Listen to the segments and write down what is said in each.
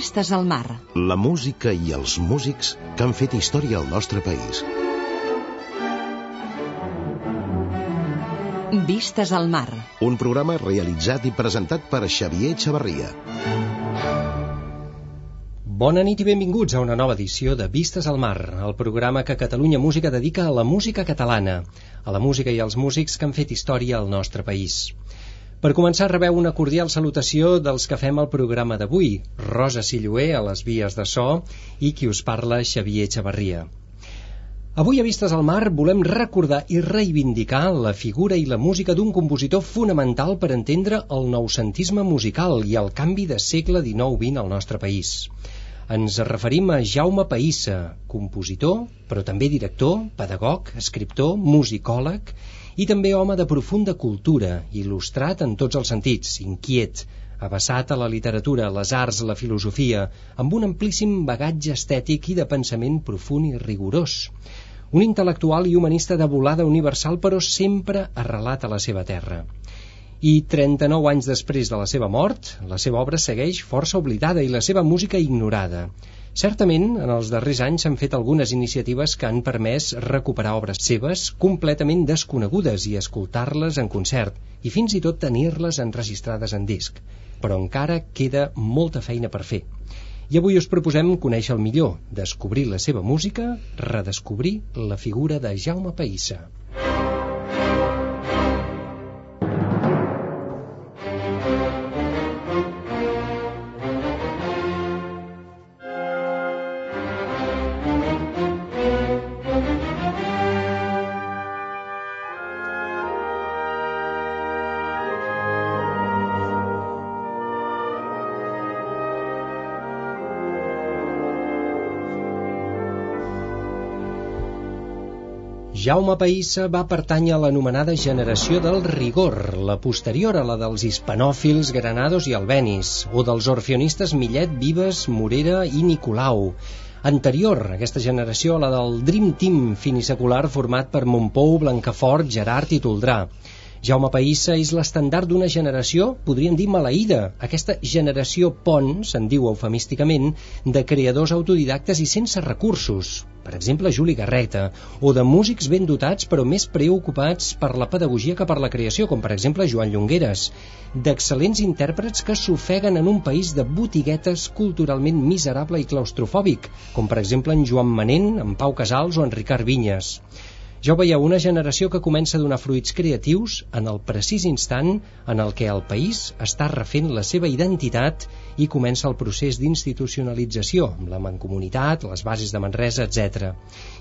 Vistes al mar. La música i els músics que han fet història al nostre país. Vistes al mar. Un programa realitzat i presentat per Xavier Xavarria. Bona nit i benvinguts a una nova edició de Vistes al Mar, el programa que Catalunya Música dedica a la música catalana, a la música i als músics que han fet història al nostre país. Per començar, rebeu una cordial salutació dels que fem el programa d'avui, Rosa Silloé a les vies de so i qui us parla, Xavier Xavarria. Avui a Vistes al Mar volem recordar i reivindicar la figura i la música d'un compositor fonamental per entendre el noucentisme musical i el canvi de segle XIX-XX al nostre país. Ens referim a Jaume Païssa, compositor, però també director, pedagog, escriptor, musicòleg i també home de profunda cultura, il·lustrat en tots els sentits, inquiet, abassat a la literatura, les arts, la filosofia, amb un amplíssim bagatge estètic i de pensament profund i rigorós. Un intel·lectual i humanista de volada universal, però sempre arrelat a la seva terra i 39 anys després de la seva mort, la seva obra segueix força oblidada i la seva música ignorada. Certament, en els darrers anys s'han fet algunes iniciatives que han permès recuperar obres seves completament desconegudes i escoltar-les en concert, i fins i tot tenir-les enregistrades en disc. Però encara queda molta feina per fer. I avui us proposem conèixer el millor, descobrir la seva música, redescobrir la figura de Jaume Païssa. Jaume Païssa va pertànyer a l'anomenada generació del rigor, la posterior a la dels hispanòfils Granados i Albenis, o dels orfionistes Millet, Vives, Morera i Nicolau. Anterior, aquesta generació, a la del Dream Team finisecular format per Montpou, Blancafort, Gerard i Toldrà. Jaume Païssa és l'estandard d'una generació, podríem dir maleïda, aquesta generació pont, se'n diu eufemísticament, de creadors autodidactes i sense recursos, per exemple Juli Garreta, o de músics ben dotats però més preocupats per la pedagogia que per la creació, com per exemple Joan Llongueres, d'excel·lents intèrprets que s'ofeguen en un país de botiguetes culturalment miserable i claustrofòbic, com per exemple en Joan Manent, en Pau Casals o en Ricard Vinyes. Ja ho veieu, una generació que comença a donar fruits creatius en el precís instant en el què el país està refent la seva identitat i comença el procés d'institucionalització, amb la mancomunitat, les bases de Manresa, etc.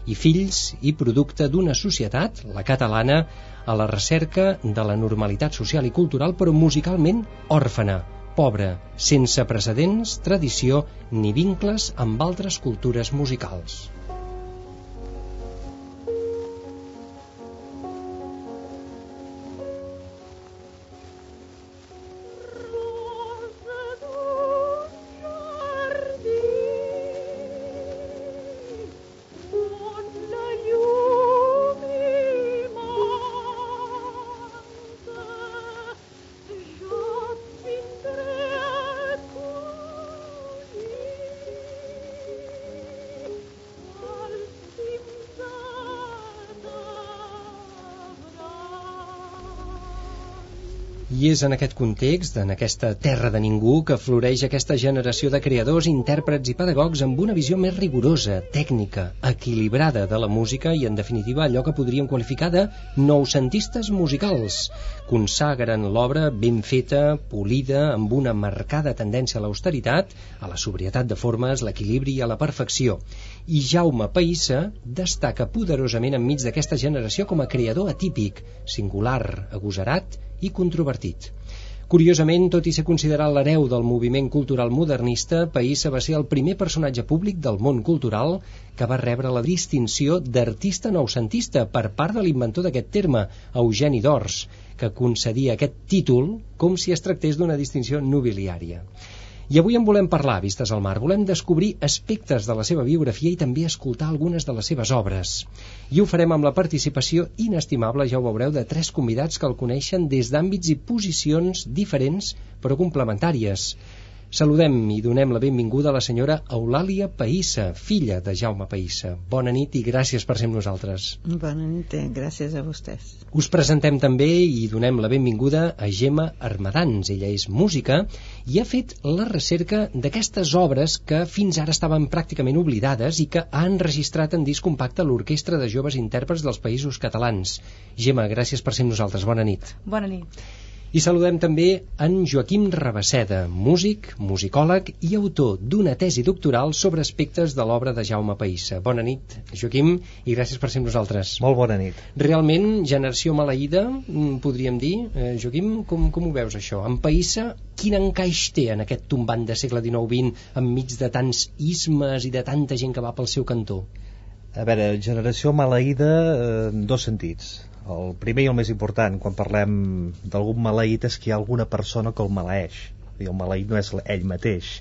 I fills i producte d'una societat, la catalana, a la recerca de la normalitat social i cultural, però musicalment òrfana, pobra, sense precedents, tradició ni vincles amb altres cultures musicals. I és en aquest context, en aquesta terra de ningú, que floreix aquesta generació de creadors, intèrprets i pedagogs amb una visió més rigorosa, tècnica, equilibrada de la música i, en definitiva, allò que podríem qualificar de noucentistes musicals. Consagren l'obra ben feta, polida, amb una marcada tendència a l'austeritat, a la sobrietat de formes, l'equilibri i a la perfecció. I Jaume Païssa destaca poderosament enmig d'aquesta generació com a creador atípic, singular, agosarat i controvertit. Curiosament, tot i ser considerat l'hereu del moviment cultural modernista, Païssa va ser el primer personatge públic del món cultural que va rebre la distinció d'artista noucentista per part de l'inventor d'aquest terme, Eugeni d'Ors, que concedia aquest títol com si es tractés d'una distinció nobiliària. I avui en volem parlar, Vistes al Mar. Volem descobrir aspectes de la seva biografia i també escoltar algunes de les seves obres. I ho farem amb la participació inestimable, ja ho veureu, de tres convidats que el coneixen des d'àmbits i posicions diferents però complementàries. Saludem i donem la benvinguda a la senyora Eulàlia Païssa, filla de Jaume Païssa. Bona nit i gràcies per ser amb nosaltres. Bona nit, gràcies a vostès. Us presentem també i donem la benvinguda a Gemma Armadans. Ella és música i ha fet la recerca d'aquestes obres que fins ara estaven pràcticament oblidades i que ha enregistrat en disc compacte l'Orquestra de Joves Intèrprets dels Països Catalans. Gemma, gràcies per ser amb nosaltres. Bona nit. Bona nit. I saludem també en Joaquim Rabasseda, músic, musicòleg i autor d'una tesi doctoral sobre aspectes de l'obra de Jaume Païssa. Bona nit, Joaquim, i gràcies per ser amb nosaltres. Molt bona nit. Realment, generació maleïda, mm, podríem dir. Eh, Joaquim, com, com ho veus això? En Païssa, quin encaix té en aquest tombant de segle XIX-XX enmig de tants ismes i de tanta gent que va pel seu cantó? A veure, generació maleïda eh, en dos sentits el primer i el més important quan parlem d'algun maleït és que hi ha alguna persona que el maleeix. I el maleït no és ell mateix.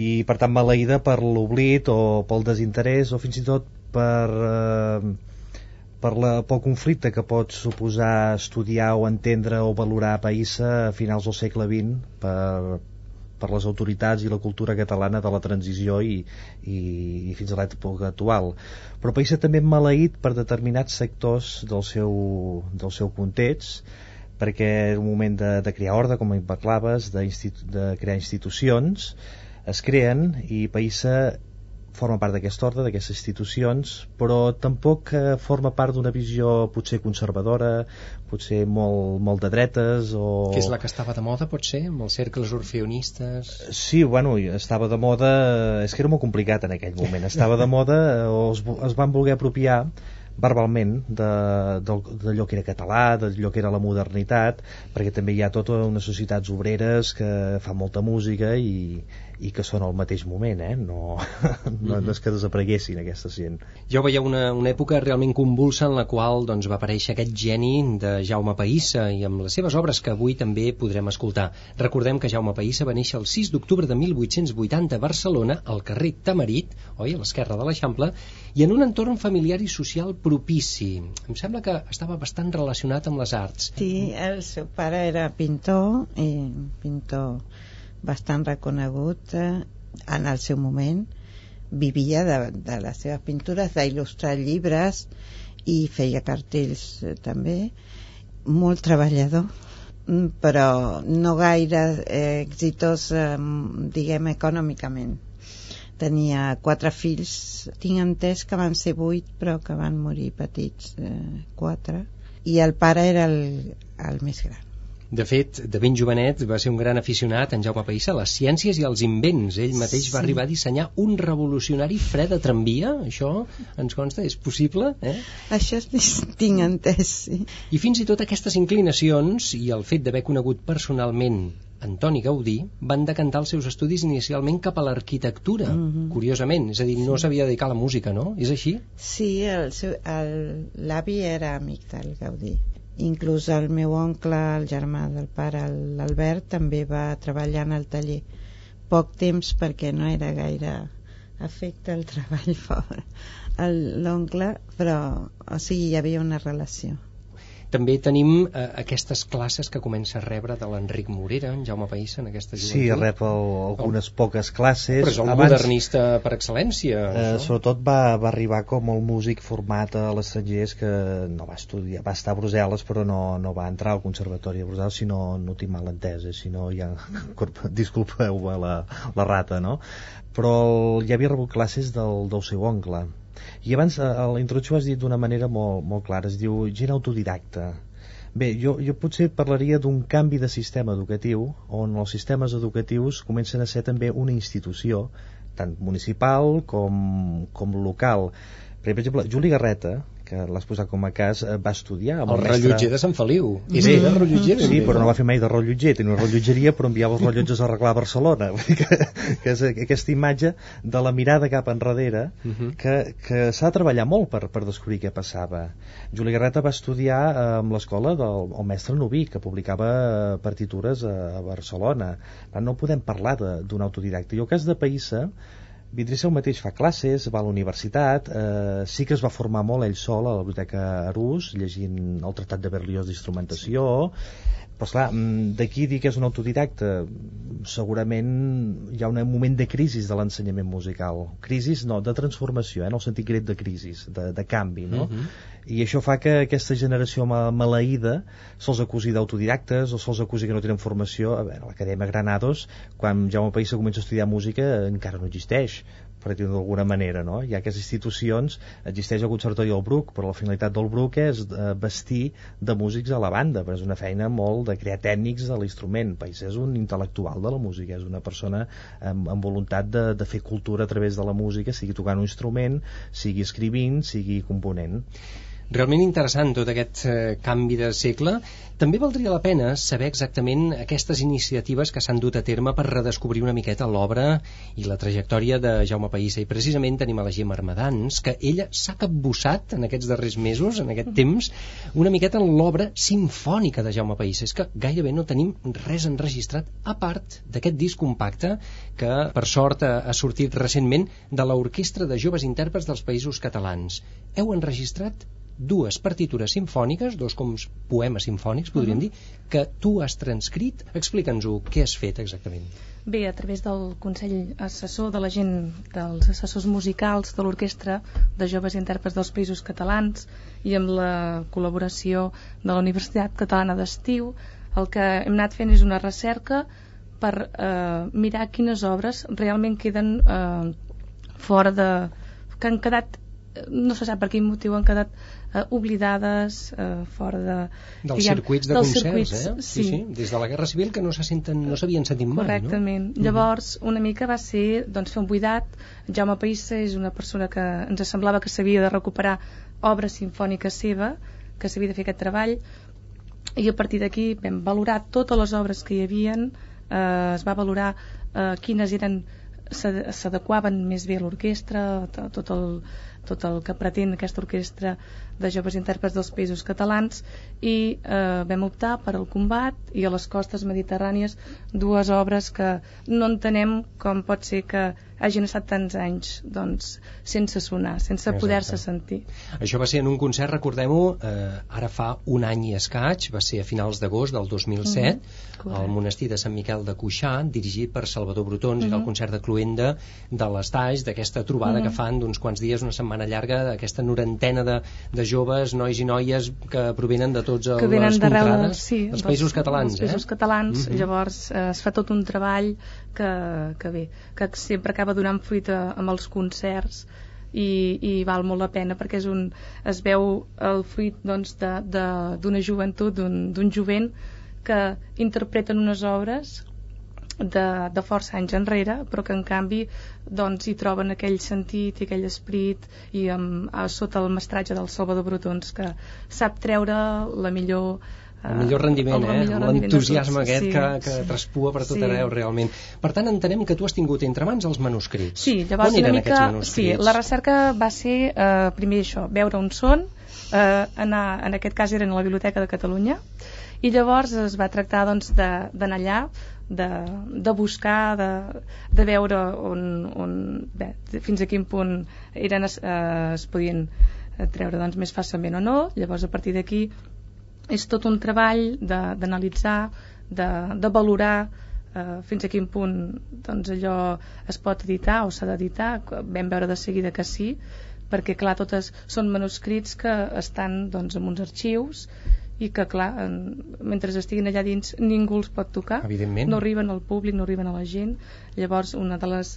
I per tant maleïda per l'oblit o pel desinterès o fins i tot per, eh, per la, pel conflicte que pot suposar estudiar o entendre o valorar Païssa a finals del segle XX per, per les autoritats i la cultura catalana de la transició i, i, i fins a l'època actual. Però Païssa també maleït per determinats sectors del seu, del seu context, perquè en un moment de, de crear ordre, com parlaves, de, de crear institucions, es creen i Païssa forma part d'aquest ordre, d'aquestes institucions, però tampoc eh, forma part d'una visió potser conservadora, potser molt, molt de dretes o... Que és la que estava de moda, potser, amb els cercles orfeonistes? Sí, bueno, estava de moda... És que era molt complicat en aquell moment. Estava de moda o es, es van voler apropiar verbalment d'allò que era català, d'allò que era la modernitat, perquè també hi ha tota unes societats obreres que fan molta música i, i que són al mateix moment, eh? no, no, no és que desapareguessin aquesta gent. Jo veia una, una època realment convulsa en la qual doncs, va aparèixer aquest geni de Jaume Païssa i amb les seves obres que avui també podrem escoltar. Recordem que Jaume Païssa va néixer el 6 d'octubre de 1880 a Barcelona, al carrer Tamarit, oi, a l'esquerra de l'Eixample, i en un entorn familiar i social propici. Em sembla que estava bastant relacionat amb les arts. Sí, el seu pare era pintor, i pintor bastant reconegut eh, en el seu moment. Vivia de, de les seves pintures d'il·lustrar llibres i feia cartells eh, també. Molt treballador mm, però no gaire eh, exitós eh, diguem econòmicament. Tenia quatre fills tinc entès que van ser vuit però que van morir petits eh, quatre. I el pare era el, el més gran de fet, de ben jovenet va ser un gran aficionat en Jaume Païssa a les ciències i als invents. Ell mateix sí. va arribar a dissenyar un revolucionari fre de tramvia. Això ens consta, és possible? Eh? Això tinc entès, sí. I fins i tot aquestes inclinacions i el fet d'haver conegut personalment Antoni Gaudí van decantar els seus estudis inicialment cap a l'arquitectura, mm -hmm. curiosament, és a dir, no s'havia de dedicar a la música, no? És així? Sí, l'avi era amic del Gaudí inclús el meu oncle, el germà del pare, l'Albert, també va treballar en el taller. Poc temps perquè no era gaire afecta el treball l'oncle, però o sigui, hi havia una relació també tenim eh, aquestes classes que comença a rebre de l'Enric Morera, en Jaume Païssa, en aquesta joventut. Sí, rep el, algunes el... poques classes. Però és el Abans, modernista per excel·lència. Eh, sobretot va, va arribar com el músic format a l'estranger que no va estudiar, va estar a Brussel·les però no, no va entrar al Conservatori de Brussel·les, si no, no tinc mal entès, eh, si no ja... disculpeu la, la rata, no? Però el, ja havia rebut classes del, del seu oncle, i abans a la introducció has dit d'una manera molt, molt clara, es diu gent autodidacta. Bé, jo, jo potser parlaria d'un canvi de sistema educatiu on els sistemes educatius comencen a ser també una institució, tant municipal com, com local. Per exemple, Juli Garreta, que l'has posat com a cas, eh, va estudiar amb El el, mestre... rellotger de Sant Feliu. És Sí, que era rellotger. sí, però no va fer mai de rellotger, tenia una rellotgeria però enviava els rellotges a arreglar a Barcelona Vull dir que, que és aquesta imatge de la mirada cap enrere Mhm. que, que s'ha de treballar molt per, per descobrir què passava Juli Garreta va estudiar eh, amb l'escola del el mestre Noví que publicava eh, partitures a, a Barcelona no podem parlar d'un autodidacte i el cas de Païssa Vidrissa mateix fa classes, va a la universitat, eh, sí que es va formar molt ell sol a la biblioteca Arús, llegint el Tractat de Berlioz d'instrumentació, però esclar, mm, d'aquí dir que és un autodidacte, segurament hi ha un moment de crisi de l'ensenyament musical. Crisis, no, de transformació, eh, en el sentit grec de crisis, de, de canvi, no? Mhm. I això fa que aquesta generació ma- maleïda se'ls acusi d'autodidactes o se'ls acusi que no tenen formació. A veure, l'Acadèmia Granados, quan Jaume Païssa comença a estudiar música, encara no existeix per dir-ho d'alguna manera, no? Hi ha aquestes institucions, existeix el Conservatori del Bruc, però la finalitat del Bruc és eh, vestir de músics a la banda, però és una feina molt de crear tècnics de l'instrument. País és un intel·lectual de la música, és una persona amb, amb voluntat de, de fer cultura a través de la música, sigui tocant un instrument, sigui escrivint, sigui component. Realment interessant tot aquest eh, canvi de segle. També valdria la pena saber exactament aquestes iniciatives que s'han dut a terme per redescobrir una miqueta l'obra i la trajectòria de Jaume Païssa. I precisament tenim a la Gemma Armadans, que ella s'ha capbussat en aquests darrers mesos, en aquest temps, una miqueta en l'obra sinfònica de Jaume Païssa. És que gairebé no tenim res enregistrat a part d'aquest disc compacte que, per sort, ha, sortit recentment de l'Orquestra de Joves Intèrprets dels Països Catalans. Heu enregistrat dues partitures sinfòniques, dos com poemes sinfònics, podríem dir, que tu has transcrit. Explica'ns-ho, què has fet exactament? Bé, a través del Consell Assessor de la gent dels assessors musicals de l'Orquestra de Joves Intèrprets dels Països Catalans i amb la col·laboració de la Universitat Catalana d'Estiu, el que hem anat fent és una recerca per eh, mirar quines obres realment queden eh, fora de... que han quedat no se sap per quin motiu han quedat eh, oblidades eh, fora de... Dels diguem, circuits de dels concerts, circuits, eh? sí. Des de la Guerra Civil que no se senten, no s'havien sentit mai, Correctament. no? Llavors, una mica va ser doncs, fer un buidat. Jaume Païssa és una persona que ens semblava que s'havia de recuperar obra sinfònica seva, que s'havia de fer aquest treball, i a partir d'aquí vam valorar totes les obres que hi havien, eh, es va valorar eh, quines eren s'ade- s'adequaven més bé a l'orquestra, to- tot el, tot el que pretén aquesta orquestra de joves intèrprets dels països catalans i eh, vam optar per al combat i a les costes mediterrànies dues obres que no entenem com pot ser que hagin estat tants anys doncs, sense sonar, sense poder-se sentir. Això va ser en un concert, recordem-ho, eh, ara fa un any i escaig, va ser a finals d'agost del 2007, correcte. al monestir de Sant Miquel de Cuixà, dirigit per Salvador Brutons, era el concert de Cluenda de l'Estaix, d'aquesta trobada que fan d'uns quants dies, una setmana llarga, d'aquesta norantena de, de joves, nois i noies que provenen de tots que les contrades sí, dels països catalans. dels països eh? catalans Mhm. llavors eh, es fa tot un treball que, que bé, que sempre acaba donant fruit a, amb els concerts i, i val molt la pena perquè és un, es veu el fruit doncs, d'una de, de, d'una joventut d'un d'un jovent que interpreten unes obres de, de força anys enrere, però que en canvi doncs, hi troben aquell sentit i aquell esprit i amb, a, sota el mestratge del Salvador Brutons que sap treure la millor el millor rendiment, el eh? millor rendiment de l'entusiasme aquest Sí, que, que sí. traspua per tot Sí. arreu realment. Per tant, entenem que tu has tingut entre mans els manuscrits. Sí, llavors On eren una mica... aquests Sí, la recerca va ser eh, primer això, veure on són, eh, anar, en aquest cas eren a la Biblioteca de Catalunya, i llavors es va tractar doncs, de- d'anar allà, de, de buscar, de, de veure on, on, bé, fins a quin punt eren, es, eh, es podien treure doncs, més fàcilment o no. Llavors, a partir d'aquí, és tot un treball de- d'analitzar, de, de valorar eh, fins a quin punt doncs, allò es pot editar o s'ha d'editar. Vam veure de seguida que sí, perquè clar, totes són manuscrits que estan doncs, en uns arxius i que clar, en, mentre estiguin allà dins ningú els pot tocar Evidentment. no arriben al públic, no arriben a la gent llavors una de les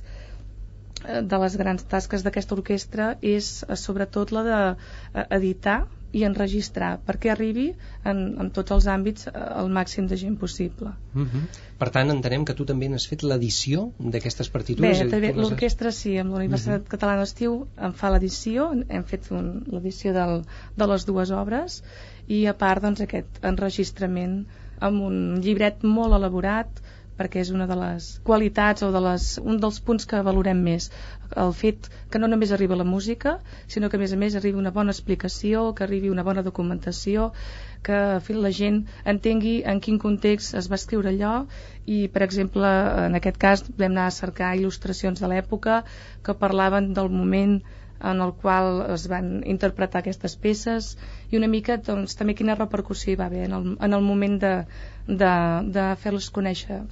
eh, de les grans tasques d'aquesta orquestra és eh, sobretot la de eh, editar i enregistrar perquè arribi en, en tots els àmbits al màxim de gent possible. Uh -huh. Per tant, entenem que tu també n'has fet l'edició d'aquestes partitures? Bé, també l'orquestra sí, amb la Universitat uh -huh. Catalana d'Estiu em fa l'edició, hem fet l'edició de les dues obres i a part doncs, aquest enregistrament amb un llibret molt elaborat perquè és una de les qualitats o de les, un dels punts que valorem més. El fet que no només arriba la música sinó que a més a més arribi una bona explicació que arribi una bona documentació que la gent entengui en quin context es va escriure allò. I per exemple en aquest cas vam anar a cercar il·lustracions de l'època que parlaven del moment en el qual es van interpretar aquestes peces i una mica doncs, també quina repercussió hi va haver en el, en el moment de, de, de fer-los conèixer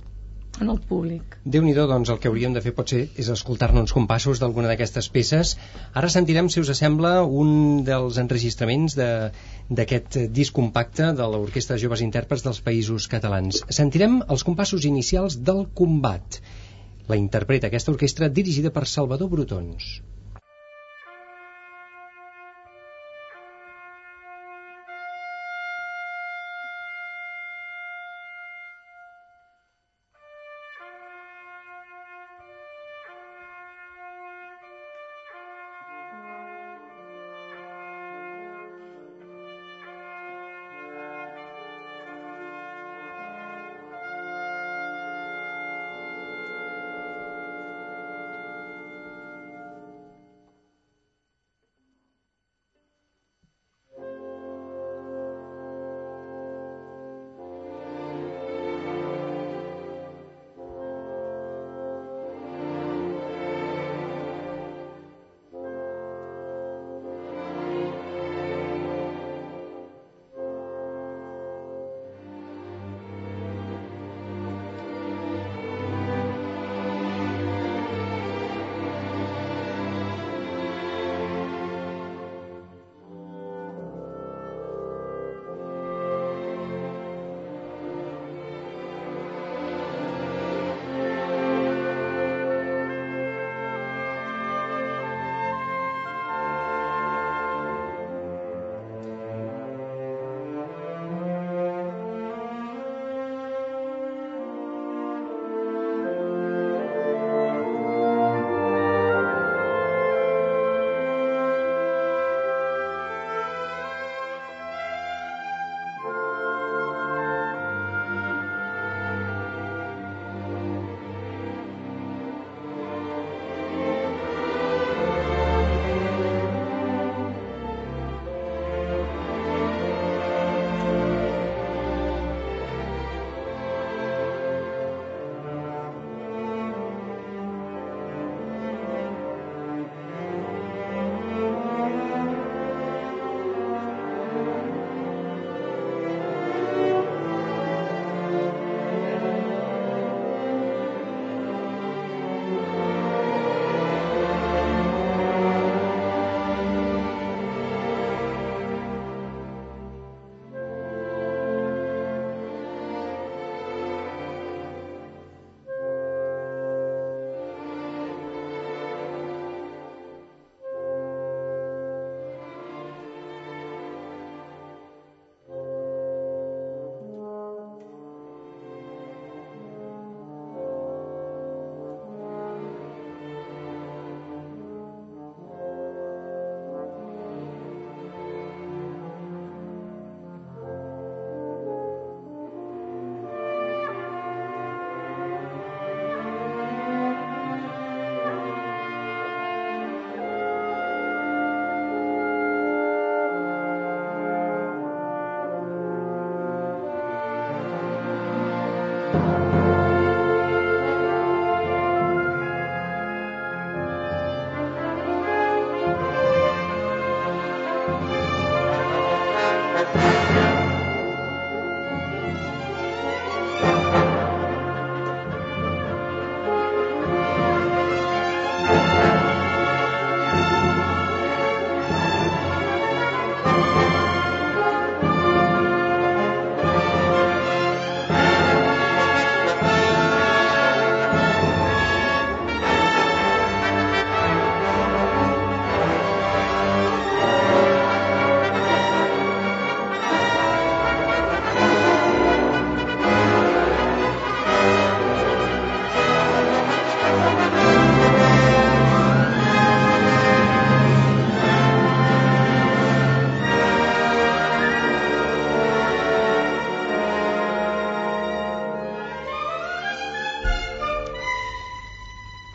en el públic. déu nhi doncs el que hauríem de fer potser és escoltar-ne uns compassos d'alguna d'aquestes peces. Ara sentirem, si us sembla, un dels enregistraments d'aquest disc compacte de l'Orquestra de Joves Intèrprets dels Països Catalans. Sentirem els compassos inicials del combat. La interpreta aquesta orquestra dirigida per Salvador Brutons.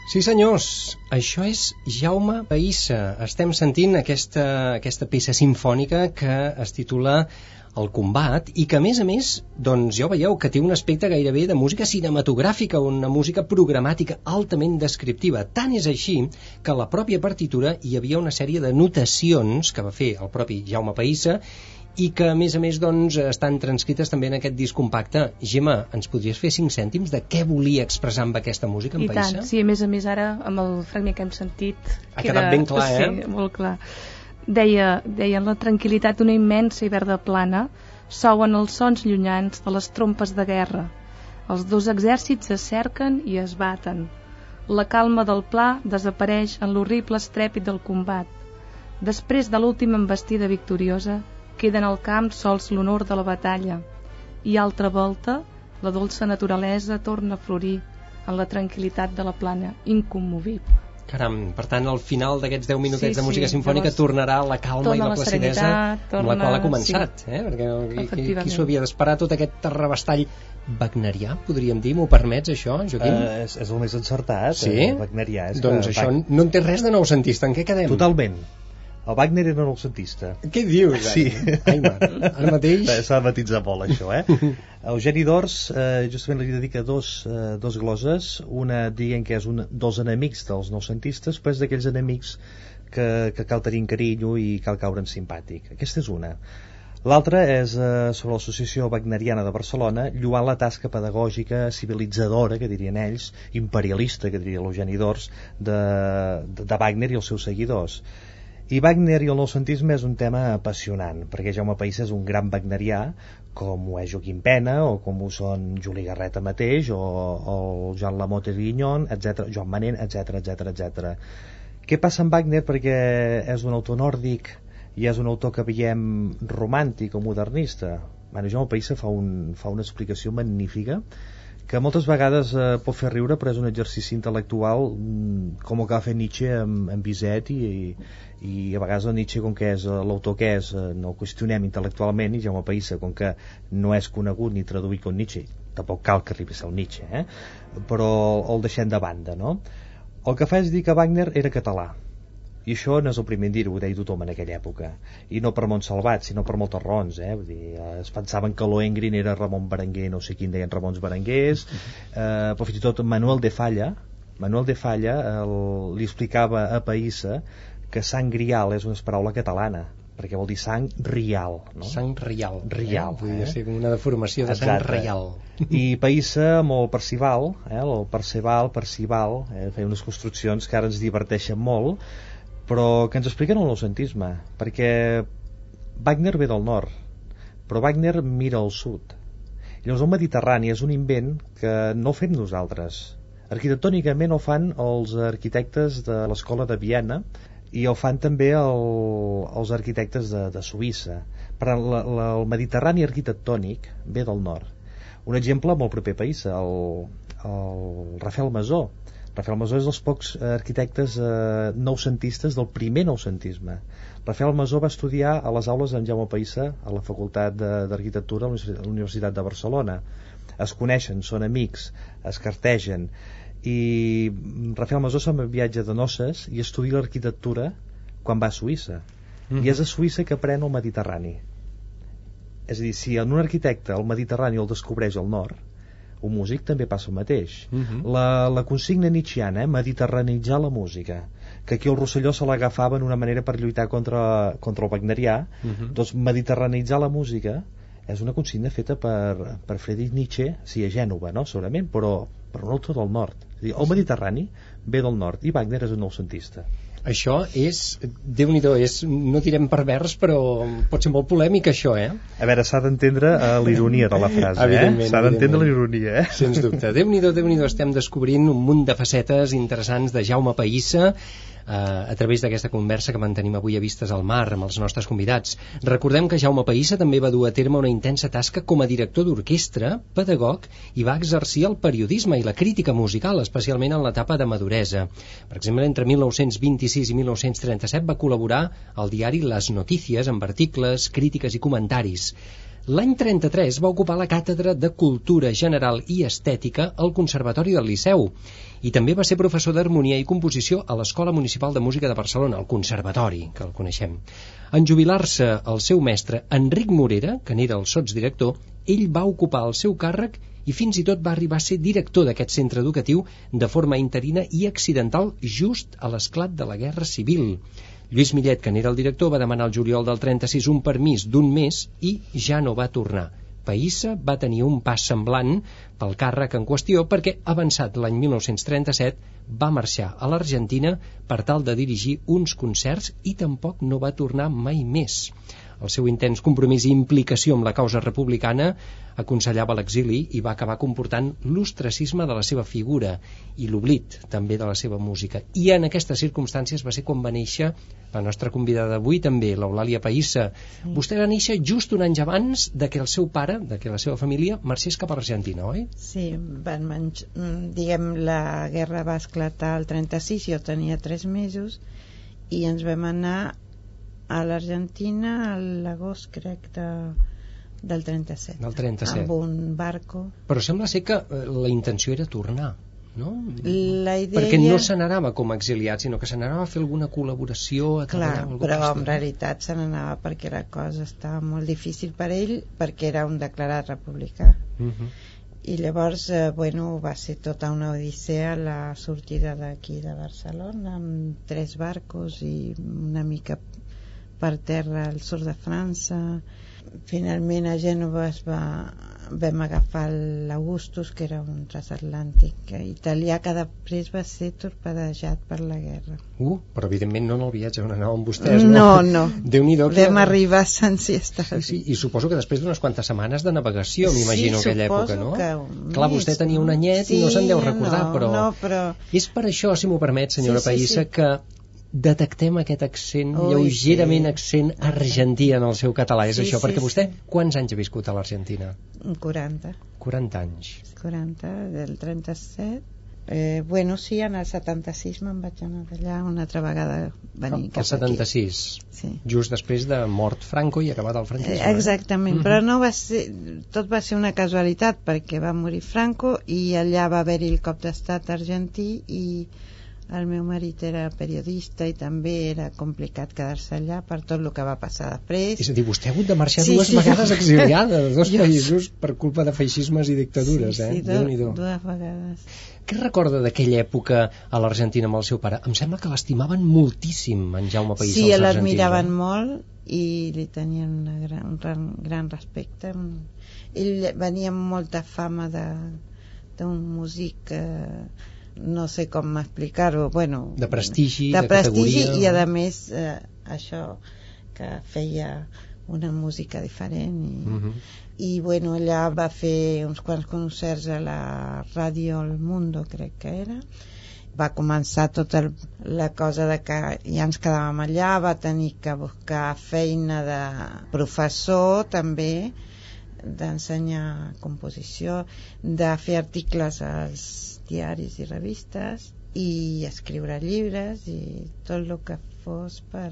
Sí senyors, això és Jaume Païssa. Estem sentint aquesta, aquesta peça sinfònica que es titula El combat i que a més a més, doncs ja ho veieu, que té un aspecte gairebé de música cinematogràfica, una música programàtica altament descriptiva. Tant és així que a la pròpia partitura hi havia una sèrie de notacions que va fer el propi Jaume Païssa i que a més a més doncs, estan transcrites també en aquest disc compacte. Gemma, ens podries fer cinc cèntims de què volia expressar amb aquesta música en I Païssa? tant, sí, a més a més ara amb el fragment que hem sentit Ha quedat ben clar, eh? Sí, molt clar deia, deia la tranquil·litat d'una immensa i verda plana souen els sons llunyans de les trompes de guerra els dos exèrcits es cerquen i es baten la calma del pla desapareix en l'horrible estrèpit del combat després de l'última embestida victoriosa queda en el camp sols l'honor de la batalla i altra volta la dolça naturalesa torna a florir en la tranquil·litat de la plana incommovible Caram, per tant, al final d'aquests 10 minutets Sí, de música sí, sinfònica llavors tornarà la calma i torna la la placidesa serenitat, amb la torna- qual ha començat, eh? perquè qui, qui s'ho havia d'esperar tot aquest terrabastall wagnerià, podríem dir, m'ho permets això, Joaquim? Eh, és, és el més encertat, Sí? eh, Wagnerià. És doncs que això no en té res de noucentista, en què quedem? Totalment. El Wagner era noucentista. Què dius? Sí. Ai, ara mateix... S'ha de matitzar molt, això, eh? Eugeni d'Ors eh, justament li dedica dos, eh, dos gloses, una dient que és un, dos enemics dels noucentistes, però és d'aquells enemics que, que cal tenir carinyo i cal caure en simpàtic. Aquesta és una. L'altra és eh, sobre l'Associació Wagneriana de Barcelona, lluant la tasca pedagògica, civilitzadora, que dirien ells, imperialista, que diria l'Eugeni d'Ors, de, de, de Wagner i els seus seguidors. I Wagner i el noucentisme és un tema apassionant, perquè Jaume País és un gran wagnerià, com ho és Joaquim Pena, o com ho són Juli Garreta mateix, o, o el Joan Lamote Guignon, etc, Joan Manent, etc etc etc. Què passa amb Wagner? Perquè és un autor nòrdic i és un autor que veiem romàntic o modernista. Bueno, Jaume País fa, un, fa una explicació magnífica que moltes vegades eh, pot fer riure però és un exercici intel·lectual mm, com el que va fer Nietzsche amb, amb Bizet i, i a vegades el Nietzsche com que és eh, l'autor que és eh, no el qüestionem intel·lectualment i Jaume Païssa com que no és conegut ni traduït com Nietzsche tampoc cal que arribi a ser el Nietzsche eh? però el deixem de banda no? el que fa és dir que Wagner era català i això no és el primer en dir-ho, ho deia tothom en aquella època i no per Montsalvat, sinó per moltes raons eh? Vull dir, eh, es pensaven que Lohengrin era Ramon Berenguer, no sé quin deien Ramons Berenguers eh, però fins i tot Manuel de Falla Manuel de Falla el, li explicava a Païssa que sang grial és una paraula catalana perquè vol dir sang rial no? Sang rial. Rial, Eh? Podria eh? ser com una deformació de sang Exacte. reial. i Païssa amb el Percival eh, el Perceval, Percival eh, feia unes construccions que ara ens diverteixen molt però que ens expliquen el noucentisme perquè Wagner ve del nord però Wagner mira al sud. Llavors el Mediterrani és un invent que no fem nosaltres. Arquitectònicament ho fan els arquitectes de l'escola de Viena i ho fan també el, els arquitectes de, de Suïssa. Per la, la, el Mediterrani arquitectònic ve del nord. Un exemple molt proper país el, el Rafael Masó Rafael Masó és dels pocs eh, arquitectes eh, noucentistes del primer noucentisme. Rafael Masó va estudiar a les aules d'en Jaume Païssa a la Facultat d'Arquitectura a la Universitat- de Barcelona. Es coneixen, són amics, es cartegen i Rafael Masó se'n viatge de noces i estudia l'arquitectura quan va a Suïssa. Mhm. I és a Suïssa que aprèn el Mediterrani. És a dir, si en un arquitecte el Mediterrani el descobreix al nord, un músic també passa el mateix. Mhm. La, la consigna nietzscheana, eh, mediterranitzar la música, que aquí el Rosselló se l'agafava en una manera per lluitar contra, contra el wagnerià, Mhm. doncs mediterranitzar la música és una consigna feta per, per Friedrich Nietzsche, sí, a Gènova, no? segurament, però, però un autor del nord. És a dir, el Mediterrani ve del nord i Wagner és un noucentista. Això és, déu nhi és, no direm pervers, però pot ser molt polèmic això, eh? A veure, s'ha d'entendre eh, l'ironia de la frase, eh? S'ha d'entendre l'ironia, eh? Sens dubte. Déu nhi déu estem descobrint un munt de facetes interessants de Jaume Païssa eh, a través d'aquesta conversa que mantenim avui a Vistes al Mar amb els nostres convidats. Recordem que Jaume Païssa també va dur a terme una intensa tasca com a director d'orquestra, pedagog i va exercir el periodisme i la crítica musical, especialment en l'etapa de maduresa. Per exemple, entre 1926 i 1937 va col·laborar al diari Les Notícies amb articles, crítiques i comentaris. L'any 33 va ocupar la càtedra de Cultura General i Estètica al Conservatori del Liceu i també va ser professor d'harmonia i composició a l'Escola Municipal de Música de Barcelona, el Conservatori, que el coneixem. En jubilar-se el seu mestre, Enric Morera, que n'era el sotsdirector, ell va ocupar el seu càrrec i fins i tot va arribar a ser director d'aquest centre educatiu de forma interina i accidental just a l'esclat de la Guerra Civil. Lluís Millet, que n'era el director, va demanar al juliol del 36 un permís d'un mes i ja no va tornar. Païssa va tenir un pas semblant pel càrrec en qüestió perquè, avançat l'any 1937, va marxar a l'Argentina per tal de dirigir uns concerts i tampoc no va tornar mai més. El seu intens compromís i implicació amb la causa republicana aconsellava l'exili i va acabar comportant l'ostracisme de la seva figura i l'oblit també de la seva música. I en aquestes circumstàncies va ser quan va néixer la nostra convidada d'avui també, l'Eulàlia Païssa. Sí. Vostè va néixer just un any abans de que el seu pare, de que la seva família, marxés cap a l'Argentina, oi? Sí, van menys, mm, diguem, la guerra va esclatar el 36, jo tenia 3 mesos, i ens vam anar a l'Argentina l'agost crec de, del 37 del 37 amb un barco però sembla ser que eh, la intenció era tornar no? La idea... perquè no se n'anava com a exiliat sinó que se n'anava a fer alguna col·laboració a clar, però en realitat se n'anava perquè la cosa estava molt difícil per ell perquè era un declarat republicà uh mhm. -huh. i llavors eh, bueno, va ser tota una odissea la sortida d'aquí de Barcelona amb tres barcos i una mica per terra al sud de França finalment a Gènova es va, vam agafar l'Augustus que era un transatlàntic italià que després va ser torpedejat per la guerra uh, però evidentment no en el viatge on anàvem vostès no, no, no. Déu-n'hi-do que... vam arribar sense estar sí, sí, i suposo que després d'unes quantes setmanes de navegació m'imagino sí, aquella època no? que clar, vostè tenia un anyet sí, i no se'n deu recordar no, però... no, però és per això, si m'ho permet senyora sí, sí, Païssa, sí. que detectem aquest accent, Ui, lleugerament sí. accent argentí en el seu català, és Sí, això, sí, perquè vostè sí. quants anys ha viscut a l'Argentina? 40 40 anys. 40 del 37 eh, bueno, sí, en el 76 me'n vaig anar d'allà una altra vegada venir El cap 76, aquí sí. just després de mort Franco i acabat el Eh, franquisme. Exactament, Mhm. però no va ser, tot va ser una casualitat perquè va morir Franco i allà va haver-hi el cop d'estat argentí i el meu marit era periodista i també era complicat quedar-se allà per tot el que va passar després És a dir, vostè ha hagut de marxar Sí, dues sí. vegades exiliada dos Jo- països per culpa de feixismes i dictadures, sí, eh? sí, do, dues vegades Què recorda d'aquella època a l'Argentina amb el seu pare? Em sembla que l'estimaven moltíssim, en Jaume País, sí, els l'admiraven molt i li tenien una gran, un gran, gran respecte ell venia amb molta fama de d'un músic eh, no sé com explicar-ho bueno, De prestigi, de, de prestigi categoria. i a més eh, això que feia una música diferent i, Uh -huh. i bueno, allà va fer uns quants concerts a la ràdio El Mundo crec que era va començar tota la cosa de que ja ens quedàvem allà va tenir que buscar feina de professor també d'ensenyar composició de fer articles als diaris i revistes i escriure llibres i tot el que fos per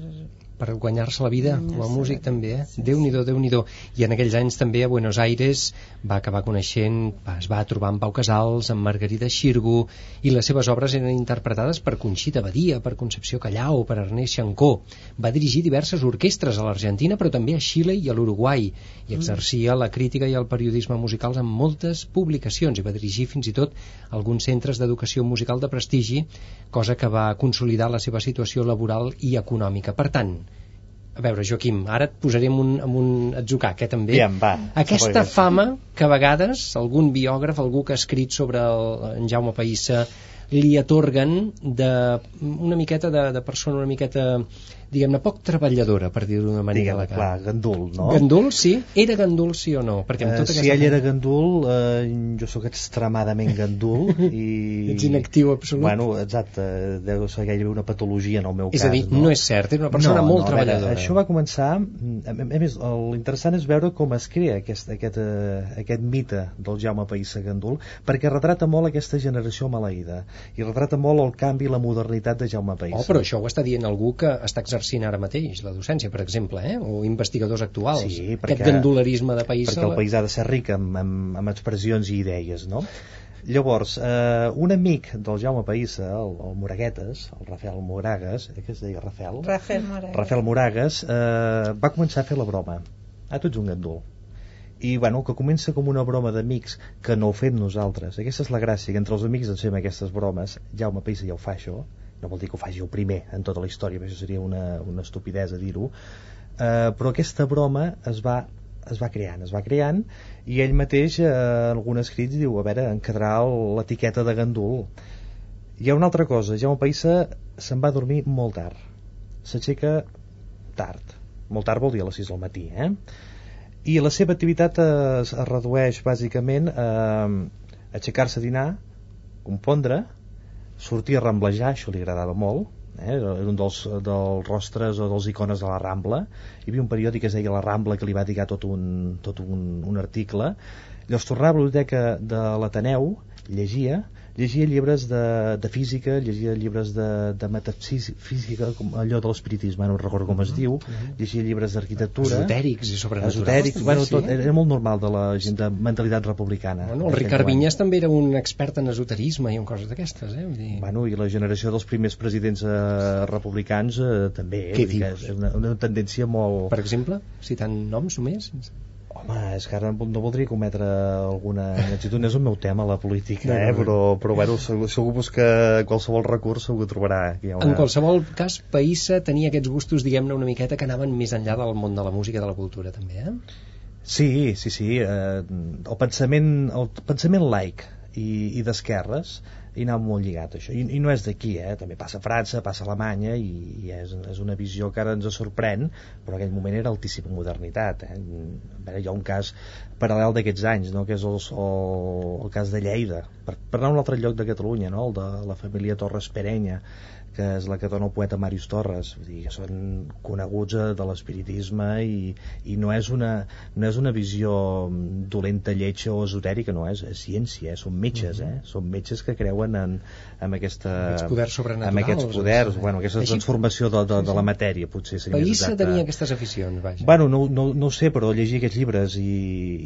per guanyar-se la vida com a músic també, eh? sí, Déu-n'hi-do, déu nhi déu I en aquells anys també a Buenos Aires va acabar coneixent, va, es va trobar amb Pau Casals, amb Margarida Xirgu i les seves obres eren interpretades per Conxita Badia, per Concepció Callao, per Ernest Xancó. Va dirigir diverses orquestres a l'Argentina però també a Xile i a l'Uruguai i exercia la crítica i el periodisme musicals en moltes publicacions i va dirigir fins i tot alguns centres d'educació musical de prestigi, cosa que va consolidar la seva situació laboral i econòmica. Per tant, a veure, Joaquim, ara et posaré en un, en un atzucac, eh, també. Aviam, va. Aquesta fama que a vegades algun biògraf, algú que ha escrit sobre el, en Jaume Païssa, li atorguen de una miqueta de, de persona una miqueta diguem-ne poc treballadora per dir-ho d'una manera Diguem, elegant. clar, gandul, no? Gandul, sí? Era gandul, sí o no? Perquè amb tota si aquesta ell era gandul, eh, jo sóc extremadament gandul i... Ets inactiu absolut. Bueno, exacte, deu ser gairebé una patologia en el meu És cas. a dir, no? és cert, era una persona no, molt no, a veure, treballadora. això va començar... A a més, l'interessant és veure com es crea aquest, aquest, eh, aquest mite del Jaume Païssa Gandul, perquè retrata molt aquesta generació maleïda i retrata molt el canvi i la modernitat de Jaume Païssa. Oh, però això ho està dient algú que està exercint ara mateix, la docència, per exemple, eh? o investigadors actuals. Sí, perquè- Aquest gandolerisme de país... perquè el país ha de ser ric amb, amb, amb expressions i idees, no? Llavors, eh, un amic del Jaume Païssa, el, el Moraguetes, el Rafael Moragues, eh, que es deia Rafael? Rafael Moragues. Rafael Moragues eh, va començar a fer la broma. Ah, tu ets un gandul. I, bueno, que comença com una broma d'amics que no ho fem nosaltres. Aquesta és la gràcia, que entre els amics ens fem aquestes bromes. Jaume Païssa ja ho fa, això. No vol dir que ho faci el primer en tota la història, això seria una, una estupidesa dir-ho. Eh, però aquesta broma es va es va creant, es va creant i ell mateix eh, en algun escrit diu, a veure, en quedarà l'etiqueta de gandul hi ha una altra cosa, Jaume Païssa se'n va dormir molt tard s'aixeca tard molt tard vol dir a les 6 del matí eh? I la seva activitat es, es redueix bàsicament a aixecar-se a dinar compondre sortir a ramblejar, això li agradava molt eh? era un dels, dels rostres o dels icones de la Rambla hi havia un periòdic que es deia La Rambla que li va dedicar tot un, tot un, un article llavors tornava a la biblioteca de l'Ateneu llegia llegia llibres de, de física, llegia llibres de, de metafísica, com allò de l'espiritisme, no recordo com es diu, llegia llibres d'arquitectura, Esotèrics i sobrenaturals. esotèrics, bueno, Sí. tot, era molt normal de la gent de mentalitat republicana. Bueno, el Ricard. Vinyes també era un expert en esoterisme i en coses d'aquestes, eh? Vull dir... Bueno, i la generació dels primers presidents eh, republicans eh, també, eh? Què dius? és una, una tendència molt... Per exemple, citant noms només? Home, és que ara no voldria cometre alguna inexactitud, no és el meu tema, la política, eh? però, però bueno, segur, segur busca qualsevol recurs segur que trobarà que hi ha una... En qualsevol cas, Païssa tenia aquests gustos, diguem-ne, una miqueta que anaven més enllà del món de la música i de la cultura, també, eh? Sí, sí, sí. Eh, el pensament, el pensament laic i, i d'esquerres hi anava molt lligat això. I, i no és d'aquí, eh? també passa a França, passa a Alemanya i, i és, és una visió que ara ens sorprèn, però en aquell moment era altíssima modernitat. Eh? A veure, hi ha un cas paral·lel d'aquests anys, no? que és el, el, el cas de Lleida, per, per anar a un altre lloc de Catalunya, no? el de la família Torres Perenya, que és la que dona el poeta Màrius Torres vull dir, que són coneguts eh, de l'espiritisme i, i no, és una, no és una visió mm, dolenta, lletja o esotèrica, no, és, és ciència, eh? són metges, eh? són metges que creuen en, en aquesta... Aquests poders sobrenaturals, En aquests poders, doncs, bueno, aquesta així- transformació de, de, de la matèria, potser seria més Païssa exacte. tenia aquestes aficions, vaja. Bueno, no, no, no ho sé, però llegir aquests llibres i,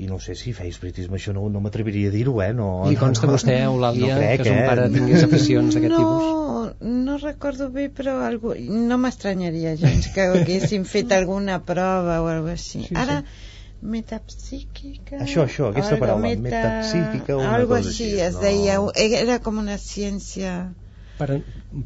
i no sé si feia espiritisme, això no, no m'atreviria a dir-ho, eh? No, Li consta a vostè, Eulàlia, no crec, que son eh? pare tingués aficions d'aquest no, tipus? No recordo bé, però algú, no m'estranyaria gens que haguessin fet alguna prova o alguna així. Sí, sí. Ara, metapsíquica... Això, això, aquesta paraula, metapsíquica o una Algo cosa així, així, es no. deia, era com una ciència...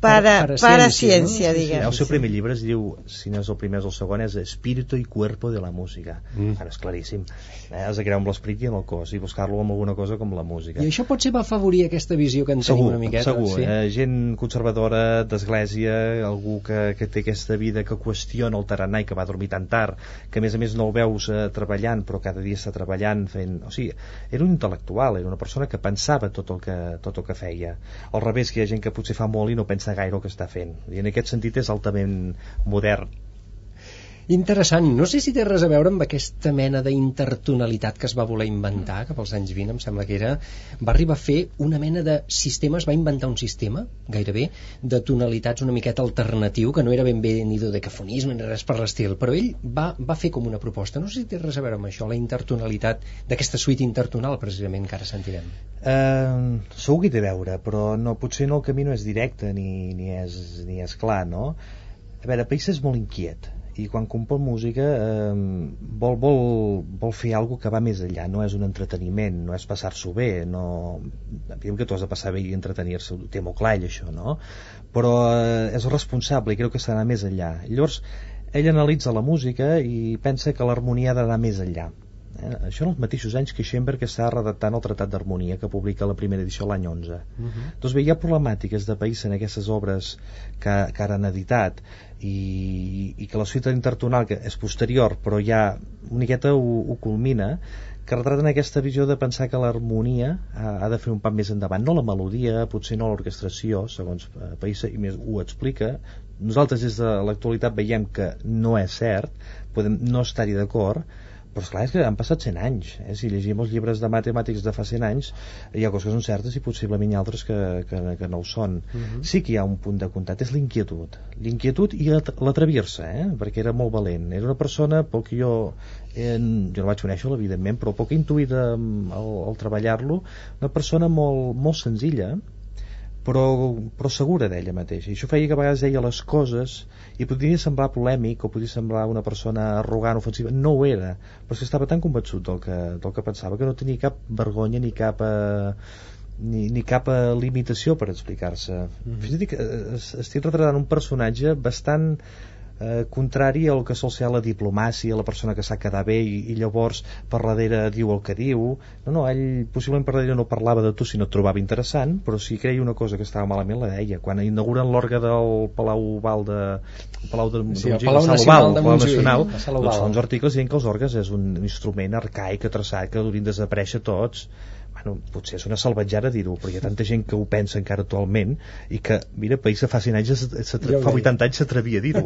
Para, Para- para ciència, no? diguem. El seu primer llibre es diu, si no és el primer és el segon, és Espíritu i Cuerpo de la Música. Mm. Ara és claríssim. Eh? Has de crear amb l'esperit i amb el cos i buscar-lo amb alguna cosa com la música. I això potser va afavorir aquesta visió que en segur, tenim una miqueta. segur. sí. Eh, gent conservadora d'església, algú que, que té aquesta vida que qüestiona el tarannà i que va dormir tan tard, que a més a més no el veus eh, treballant, però cada dia està treballant fent... O sigui, era un intel·lectual, era una persona que pensava tot el que, tot el que feia. Al revés, que hi ha gent que potser fa molt i no pensa gaire el que està fent. I en aquest sentit és altament modern. Interessant. No sé si té res a veure amb aquesta mena d'intertonalitat que es va voler inventar cap als anys 20, em sembla que era... Va arribar a fer una mena de sistema, es va inventar un sistema, gairebé, de tonalitats una miqueta alternatiu, que no era ben bé ni dodecafonisme ni res per l'estil, però ell va, va fer com una proposta. No sé si té res a veure amb això, la intertonalitat d'aquesta suite intertonal, precisament, que ara sentirem. Eh, segur que té a veure, però no, potser no, el camí no és directe ni, ni, és, ni és clar, no? A veure, País és molt inquiet i quan compon música eh, vol, vol, vol fer alguna que va més enllà, no és un entreteniment, no és passar-s'ho bé, no... diguem que tu has de passar bé i entretenir-se, ho té molt clar això, no? Però eh, és responsable i creu que s'ha més enllà. Llavors, ell analitza la música i pensa que l'harmonia ha d'anar més enllà. Eh? Això en els mateixos anys que Schoenberg està redactant el Tractat d'Harmonia que publica la primera edició l'any 11 uh -huh. doncs bé, hi ha problemàtiques de país en aquestes obres que, que ara han editat i, i que la suite intertonal que és posterior però ja una miqueta ho, ho culmina que retraten aquesta visió de pensar que l'harmonia ha, ha de fer un pas més endavant no la melodia, potser no l'orquestració segons eh, Païssa, i més ho explica nosaltres des de l'actualitat veiem que no és cert podem no estar-hi d'acord però esclar, és que han passat 100 anys eh? si llegim els llibres de matemàtics de fa 100 anys hi ha coses que són certes i possiblement hi ha altres que, que, que no ho són uh -huh. sí que hi ha un punt de contacte, és l'inquietud l'inquietud i l'atrevir-se eh? perquè era molt valent, era una persona pel que jo eh, jo no vaig conèixer evidentment però poc intuïda al, al treballar-lo una persona molt, molt senzilla però, però segura d'ella mateixa. I això feia que a vegades deia les coses i podria semblar polèmic o podria semblar una persona arrogant, ofensiva. No ho era, però és que estava tan convençut del que, del que pensava que no tenia cap vergonya ni cap eh, ni, ni cap eh, limitació per explicar-se. Mm -hmm. fins i tot que estic retratant un personatge bastant eh, contrari al que sol ser la diplomàcia, la persona que sap quedar bé i, i llavors per darrere diu el que diu. No, no, ell possiblement per darrere no parlava de tu si no et trobava interessant, però si creia una cosa que estava malament la deia. Quan inauguren l'orga del Palau Val de... El Palau de, sí, el Palau Nacional, Val, de Palau Nacional, doncs fa uns articles dient que els orgues és un instrument arcaic, atrasat, que haurien desaparèixer tots bueno, potser és una salvatjada dir-ho, però hi ha tanta gent que ho pensa encara actualment i que, mira, país fa 100 anys, ja fa 80 anys s'atrevia a dir-ho.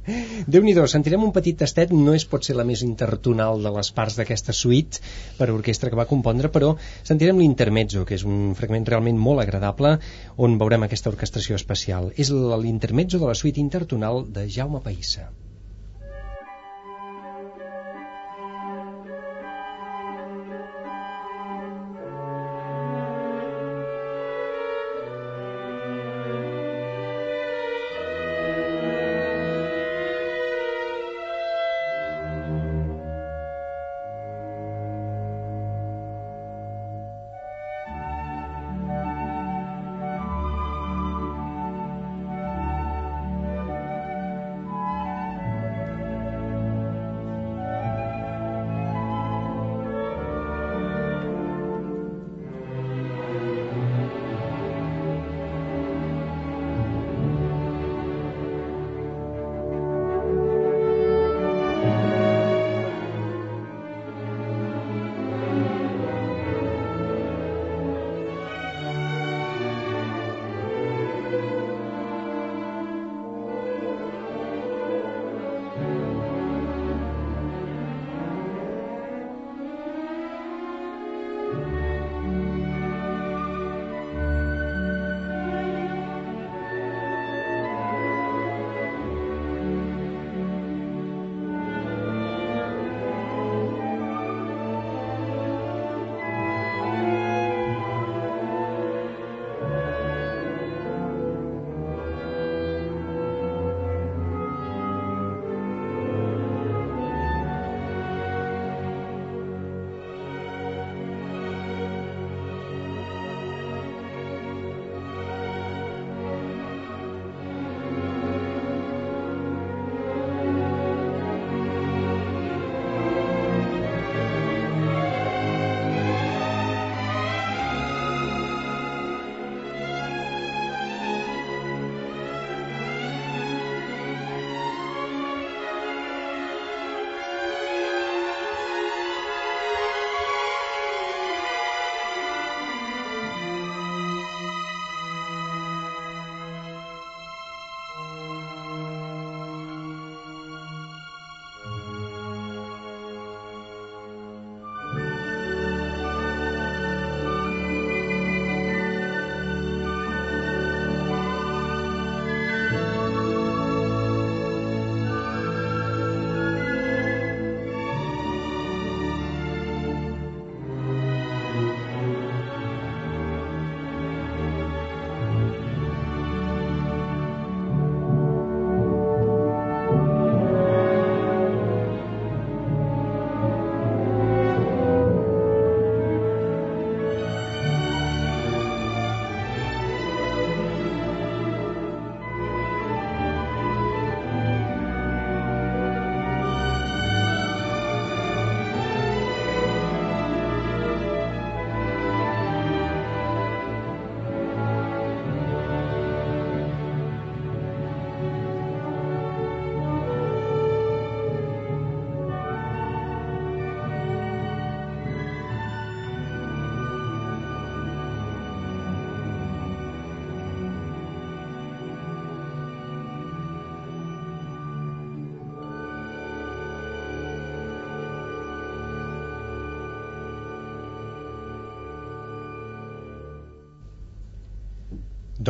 Déu-n'hi-do, sentirem un petit tastet, no és pot ser la més intertonal de les parts d'aquesta suite per orquestra que va compondre, però sentirem l'intermezzo, que és un fragment realment molt agradable, on veurem aquesta orquestració especial. És l'intermezzo de la suite intertonal de Jaume Païssa.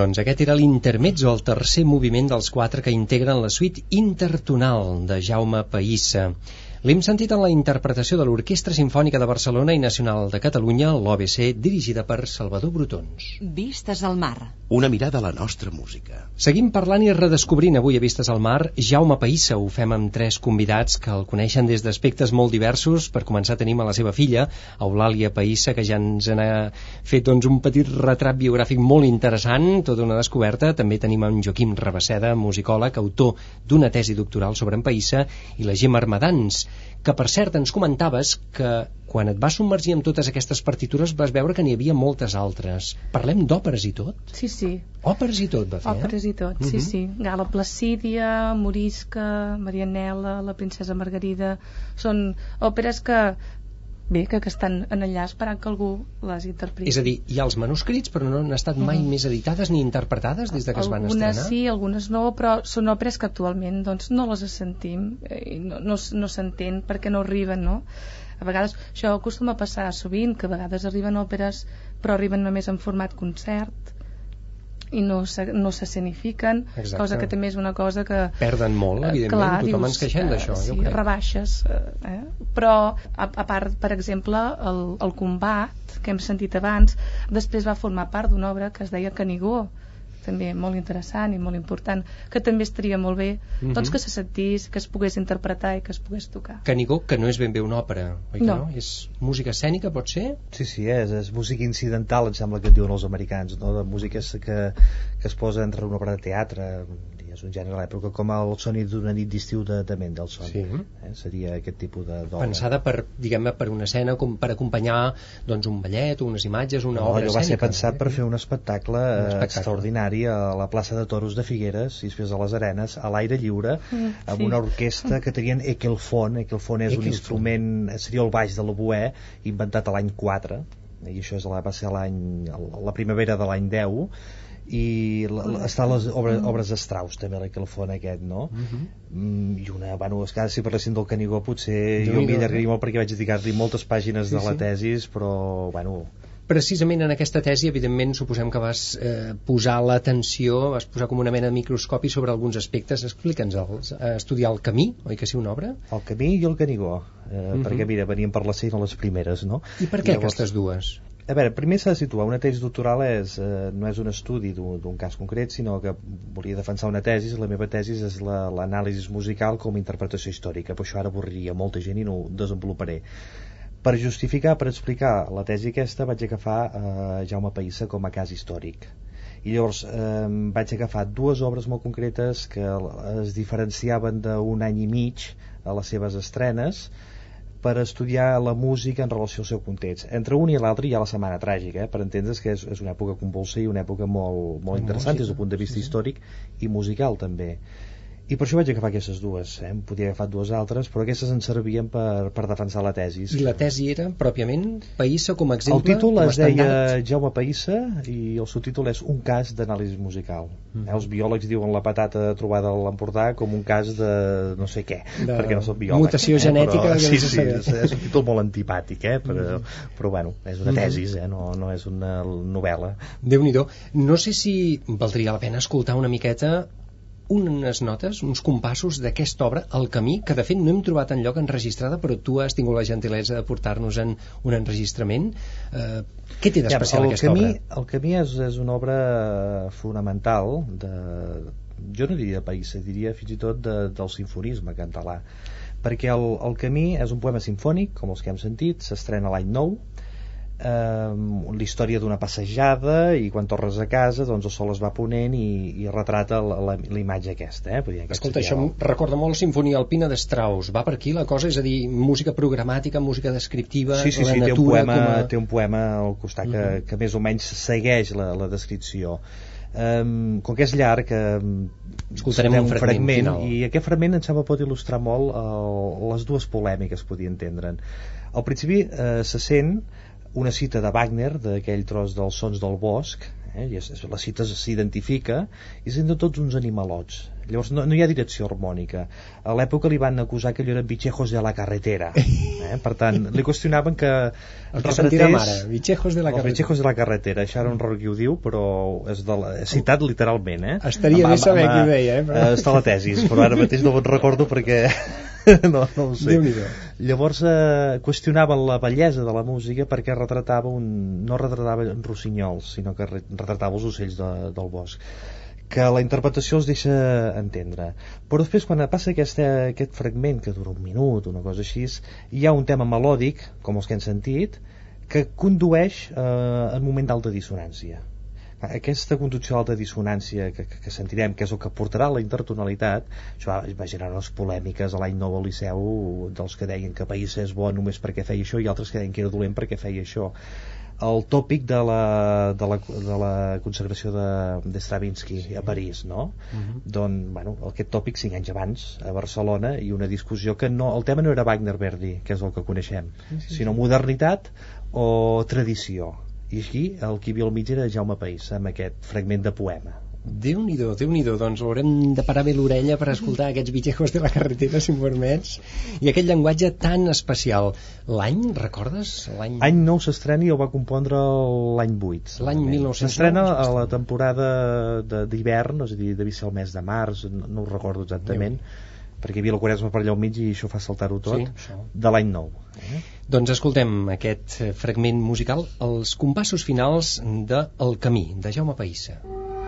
Doncs aquest era l'intermezzo, el tercer moviment dels quatre que integren la suite intertonal de Jaume Païssa. L'hem sentit en la interpretació de l'Orquestra Simfònica de Barcelona i Nacional de Catalunya, l'OBC, dirigida per Salvador Brutons. Vistes al mar. Una mirada a la nostra música. Seguim parlant i redescobrint avui a Vistes al Mar Jaume Païssa. Ho fem amb tres convidats que el coneixen des d'aspectes molt diversos. Per començar tenim a la seva filla, Eulàlia Païssa, que ja ens n'ha fet doncs, un petit retrat biogràfic molt interessant, tota una descoberta. També tenim en Joaquim Rabasseda, musicòleg, autor d'una tesi doctoral sobre en Païssa, i la Gemma Armadans, que per cert ens comentaves que quan et vas submergir en totes aquestes partitures vas veure que n'hi havia moltes altres. Parlem d'òperes i tot? Sí, sí. Òperes i tot va fer, Òperes i tot, sí, Mhm. sí. Gala Placídia, Morisca, Marianela, la princesa Margarida... Són òperes que, bé, que, que estan en allà esperant que algú les interpreti. És a dir, hi ha els manuscrits però no han estat mai Mhm. més editades ni interpretades des de que es van algunes estrenar? sí, algunes no, però són òperes que actualment doncs, no les sentim eh, i no, no, no s'entén perquè no arriben, no? A vegades, això acostuma a passar sovint, que a vegades arriben òperes però arriben només en format concert i no se, no s'escenifiquen, Exacte. cosa que també és una cosa que Perden molt, Eh, evidentment, clar, tothom dius, ens queixem eh, d'això, sí, jo crec. rebaixes eh, eh? però a, a part, per exemple el, el combat que hem sentit abans després va formar part d'una obra que es deia Canigó també molt interessant i molt important que també estaria molt bé Mhm. doncs que se sentís, que es pogués interpretar i que es pogués tocar Canigó, que no és ben bé una òpera, oi que no? No. És música escènica, pot ser? Sí, sí, és, és música incidental, em sembla que en diuen els americans, no? de música que, que es posa entre una obra de teatre, és un gènere de l'època, com el soni d'una nit d'estiu de, de Mendelssohn. Sí. Eh? Seria aquest tipus de d'obra. Pensada per, diguem-ne, per una escena com per acompanyar doncs, un ballet o unes imatges, una No, obra allò va ser escènica. pensat per fer un espectacle, Un eh, espectacle. extraordinari a la plaça de Toros de Figueres i després a les Arenes, a l'aire lliure, Mm, amb sí. una orquestra que tenien Ekelfon. Ekelfon és un Ekelfon. instrument, seria el baix de l'oboè, inventat a l'any 4, i això és la, va ser l'any la primavera de l'any 10, i la, la, està les obres, obres de Strauss també l'Ekelfon aquest, no? Mhm. Mm, i una, bueno, és que ara si parlessin del Canigó potser jo Déu-n'hi-do, m'hi allargaria eh? molt perquè vaig dedicar-li moltes pàgines Sí, de la sí. tesis però bueno, Precisament en aquesta tesi, evidentment, suposem que vas eh, posar l'atenció, vas posar com una mena de microscopi sobre alguns aspectes. Explica'ns-els. Eh, estudiar el camí, oi que sí, una obra? El camí i el Canigó, eh, Mhm. perquè mira, venien per la Seina les primeres, no? I per què aquestes dues? A veure, primer s'ha de situar, una tesi doctoral és, eh, no és un estudi d'un cas concret, sinó que volia defensar una tesi, la meva tesi és la- l'anàlisi musical com a interpretació històrica, però això ara avorriria molta gent i no ho desenvoluparé. Per justificar, per explicar la tesi aquesta, vaig agafar eh, Jaume Païssa com a cas històric. I llavors eh, vaig agafar dues obres molt concretes que es diferenciaven d'un any i mig a les seves estrenes, per estudiar la música en relació al seu context. Entre un i l'altre hi ha la Setmana Tràgica, eh? per entendre's que és, és una època convulsa i una època molt, molt interessant des del punt de vista Sí, sí. històric i musical també. I per això vaig agafar aquestes dues, eh? em podia agafar dues altres, però aquestes ens servien per, per defensar la tesi. I la tesi era, pròpiament, Païssa com a El exemple? títol com a es deia? Jaume Païssa i el subtítol és Un cas d'anàlisi musical. Mhm. Eh, els biòlegs diuen la patata trobada a l'Empordà com un cas de no sé què, De perquè no soc biòleg. mutació genètica Però, sí, sí, és, és un títol molt antipàtic, eh? però, Mhm. però bueno, és una Mhm. tesis, eh? no, no és una novel·la. déu nhi No sé si valdria la pena escoltar una miqueta unes notes, uns compassos d'aquesta obra, El camí, que de fet no hem trobat en lloc enregistrada, però tu has tingut la gentilesa de portar-nos en un enregistrament. Eh, què té d'especial el aquesta camí, obra? El camí és, és una obra fonamental de, jo no diria de país, diria fins i tot de, del sinfonisme català perquè el, el camí és un poema sinfònic com els que hem sentit, s'estrena l'any 9 eh, la història d'una passejada i quan tornes a casa doncs el sol es va ponent i, i retrata la, imatge aquesta eh? Vull dir, aquest Escolta, això el- recorda molt Sinfonia Alpina de Strauss. Va per aquí la cosa? És a dir, música programàtica, música descriptiva, sí, sí, la sí, té un, natura poema, com a... té un poema al costat que, Mhm. que més o menys segueix la, la descripció um, com que és llarg um, Escoltarem un fragment final. i aquest fragment em sembla pot il·lustrar molt uh, les dues polèmiques podien entendre'n al principi uh, se sent una cita de Wagner d'aquell tros dels sons del bosc eh, i és, la cita s'identifica i senten tots uns animalots llavors no, no hi ha direcció harmònica a l'època li van acusar que allò eren bitxejos de la carretera eh? per tant, li qüestionaven que el que sentirem ara, bitxejos de la carretera bitxejos de la carretera, això era un error qui ho diu però és, de la, és citat literalment eh? estaria bé saber qui ho deia eh? Però... està la tesis, però ara mateix no me'n recordo perquè no, no ho sé. Llavors eh, qüestionaven la bellesa de la música perquè retratava un, no retratava rossinyols, sinó que retratava els ocells de, del bosc que la interpretació els deixa entendre. Però després, quan passa aquest, aquest fragment, que dura un minut, una cosa així, hi ha un tema melòdic, com els que hem sentit, que condueix eh, en moment d'alta dissonància aquesta conducció d'alta dissonància que, que, que sentirem, que és el que portarà la intertonalitat, això va, va generar unes polèmiques a l'any nou al Liceu dels que deien que País és bo només perquè feia això i altres que deien que era dolent perquè feia això el tòpic de la, de la, de la consagració de, de Stravinsky a París, no? Uh mhm. -huh. Doncs, bueno, aquest tòpic cinc anys abans a Barcelona i una discussió que no, el tema no era Wagner-Verdi, que és el que coneixem, sí, sí, sinó modernitat o tradició i aquí el qui viu al mig era Jaume País amb aquest fragment de poema Déu nhi déu doncs haurem de parar bé l'orella per escoltar aquests bitxejos de la carretera, si m'ho permets, i aquest llenguatge tan especial. L'any, recordes? L'any Any nou s'estrena i el va compondre l'any 8. L'any 1909. S'estrena a la temporada d'hivern, és a dir, devia ser el mes de març, no, no ho recordo exactament, Déu perquè hi havia la Quaresma per allà al mig i això fa saltar-ho tot, sí, de l'any nou. Eh? Doncs escoltem aquest fragment musical, els compassos finals de El camí, de Jaume Païssa. Què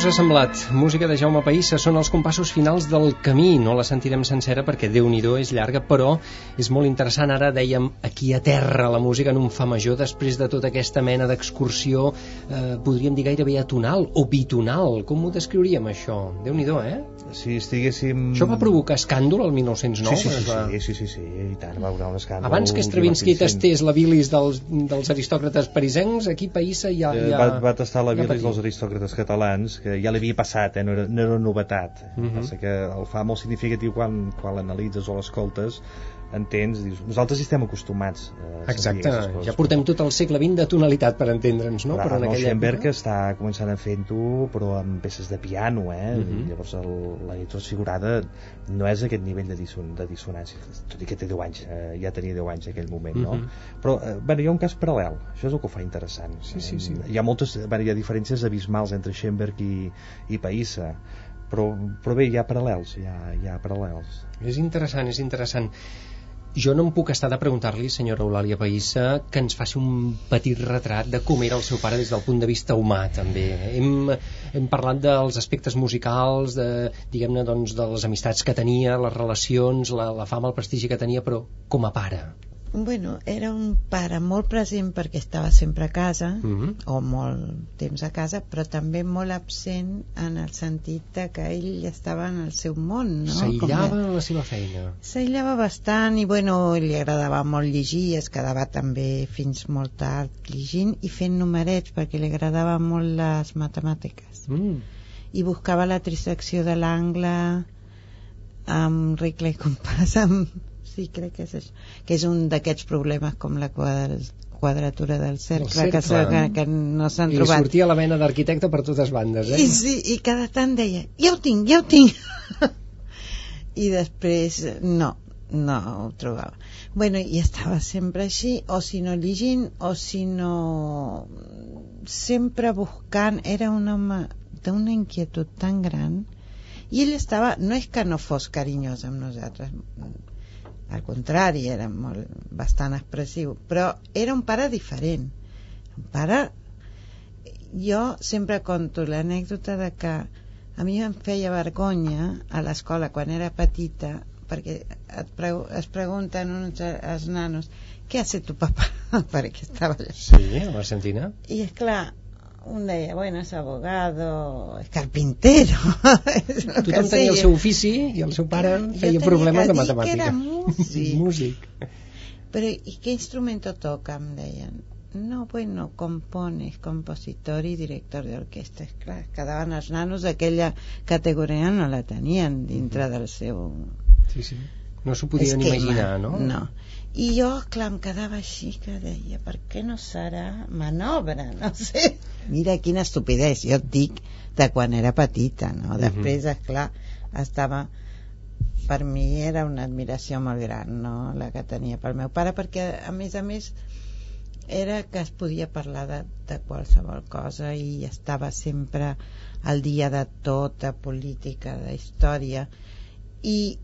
us ha semblat? Música de Jaume Païssa són els compassos finals del camí. No la sentirem sencera perquè déu nhi és llarga, però és molt interessant. Ara dèiem aquí a terra la música en un fa major després de tota aquesta mena d'excursió, eh, podríem dir gairebé atonal o bitonal. Com ho descriuríem això? déu nhi eh? Si estiguéssim... Això va provocar escàndol el 1909? Sí, sí, sí, va... sí, sí, sí, sí, i tant, va haver un escàndol. Abans que Stravinsky tastés la bilis dels, dels aristòcrates parisencs, aquí Païssa ja... Eh, ja... Va, va tastar la ja bilis patia. dels aristòcrates catalans, que ja l'havia passat, eh? no, era, no era novetat. Uh Mhm. -huh. que el fa molt significatiu quan, quan l'analitzes o l'escoltes, entens, dius, nosaltres hi estem acostumats eh, Exacte, coses, ja portem tot el segle XX de tonalitat per entendre'ns, no? Clar, però en el aquella Schoenberg època... està començant a fent-ho però amb peces de piano eh? Mhm. I llavors el, la lletra figurada no és aquest nivell de, disson, de dissonància tot i que té 10 anys, eh, ja tenia 10 anys en aquell moment no? Mhm. però eh, bueno, hi ha un cas paral·lel això és el que ho fa interessant Sí, sí, sí. Hi ha moltes bueno, hi ha diferències abismals entre Schoenberg i, i Païssa però, però bé, hi ha paral·lels hi ha, hi ha paral·lels És interessant, és interessant. Jo no em puc estar de preguntar-li, senyora Eulàlia Païssa, que ens faci un petit retrat de com era el seu pare des del punt de vista humà, també. Hem, hem parlat dels aspectes musicals, de, diguem-ne, doncs, de les amistats que tenia, les relacions, la, la fama, el prestigi que tenia, però com a pare. Bueno, era un pare molt present perquè estava sempre a casa, Mm -hmm. o molt temps a casa, però també molt absent en el sentit de que ell estava en el seu món, no? S'aïllava Com en la seva feina. S'aïllava bastant i bueno, li agradava molt llegir, es quedava també fins molt tard llegint i fent numerets perquè li agradava molt les matemàtiques Mm. i buscava la trisecció de l'angle amb regle i compàs amb... sí, crec que és això que és un d'aquests problemes com la quadra... quadratura del cercle, cercle. Que, que, que no s'han I trobat sortia la vena d'arquitecte per totes bandes, eh? i, sí, i cada tant deia ja ho tinc, ja ho tinc i després no no ho trobava bueno, i estava sempre així o si no llegint o si no sempre buscant era un home d'una inquietud tan gran i ell estava, no és que no fos carinyós amb nosaltres al contrari, era molt, bastant expressiu però era un pare diferent un pare jo sempre conto l'anècdota de que a mi em feia vergonya a l'escola quan era petita perquè et pregu es pregunten uns els nanos què hace tu papá? perquè estava allà Sí, a l'Argentina. i és clar un deia, bueno, es abogado, carpintero. és que Tothom tenia el seu ofici i el seu pare Jo feia problemes de dir que matemàtica. era músic. músic. Pero, ¿y qué instrumento toca? Em deien. No, bueno, compone, és compositor i director d'orquestra. És clar, quedaven els nanos d'aquella categoria no la tenien dintre del seu Sí, sí. No s'ho podien esquema. imaginar, no? No. I jo, clar, em quedava així que deia, per què no serà manobra? No sé. Mira quina estupidesa, jo et dic de quan era petita, no? Mhm. Després, és clar, estava per mi era una admiració molt gran no? la que tenia pel meu pare perquè a més a més era que es podia parlar de, de qualsevol cosa i estava sempre al dia de tot, de política, de història i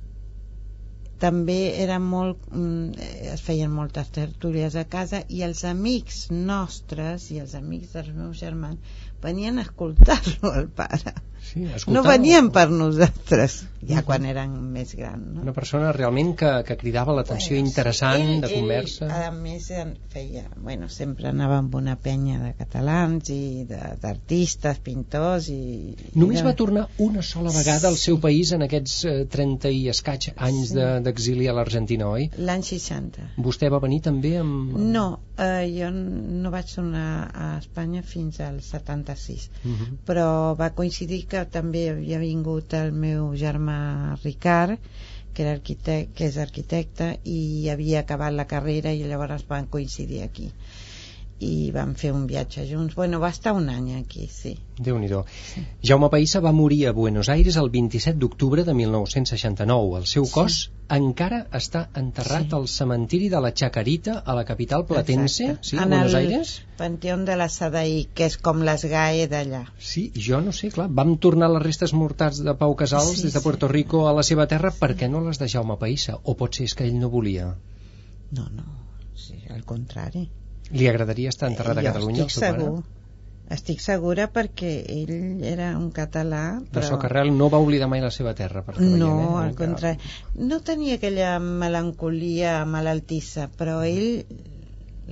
també era molt mm, es feien moltes tertúlies a casa i els amics nostres i els amics dels meus germans venien a escoltar-lo el pare Sí, no escoltava venien per nosaltres ja quan eren més grans no? Una persona realment que, que cridava l'atenció Bueno, interessant, ell- de conversa. Ell, a més, feia... Bueno, sempre anava amb una penya de catalans i de- d'artistes, pintors i... Només de- va tornar una sola vegada al seu país en aquests eh, 30 i escaig anys Sí. de- d'exili a l'Argentina, oi? L'any 60. Vostè va venir també amb... No, eh, jo no vaig tornar a Espanya fins al 76 Uh -huh. però va coincidir que també havia vingut el meu germà Ricard que, era arquitecte, que és arquitecte i havia acabat la carrera i llavors van coincidir aquí i vam fer un viatge junts bueno, va estar un any aquí, sí déu nhi Jaume Païssa va morir a Buenos Aires el 27 d'octubre de 1969. El seu cos encara està enterrat Sí. al cementiri de la Chacarita, a la capital platense, Exacte. sí, a en Buenos el Aires. Panteón de la Sadaí que és com les GAE d'allà Sí, jo no sé, clar, vam tornar les restes mortals de Pau Casals Sí, des de sí. Puerto Rico a la seva terra perquè no les de Jaume Païssa, o pot ser és que ell no volia. no, no, sí, al contrari Li agradaria estar enterrat a Catalunya, estic pare? segur Estic segura perquè ell era un català, Però però... Socarrel no va oblidar mai la seva terra, per No, veiem, eh? al contrari. No tenia aquella melancolia malaltissa, però ell,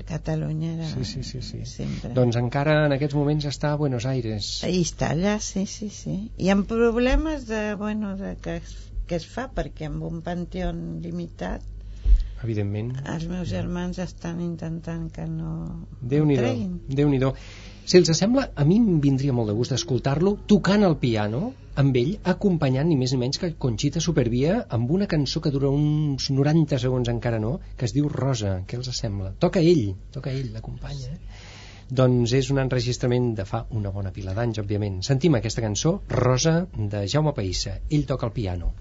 Catalunya era Sí, sí, sí, sí. sempre. Doncs encara en aquests moments està a Buenos Aires. Ahí està allà, sí, sí, sí. I amb problemes de, bueno, de que, es, que es fa, perquè amb un panteó limitat Evidentment. els meus germans estan intentant que no Déu-n'hi-do, treguin. déu nhi Si els sembla, a mi em vindria molt de gust escoltar-lo tocant el piano amb ell, acompanyant ni més ni menys que Conxita Supervia amb una cançó que dura uns 90 segons encara no, que es diu Rosa. Què els sembla? Toca ell, toca ell, l'acompanya. Eh? Doncs és un enregistrament de fa una bona pila d'anys, òbviament. Sentim aquesta cançó, Rosa, de Jaume Païssa. Ell toca el piano.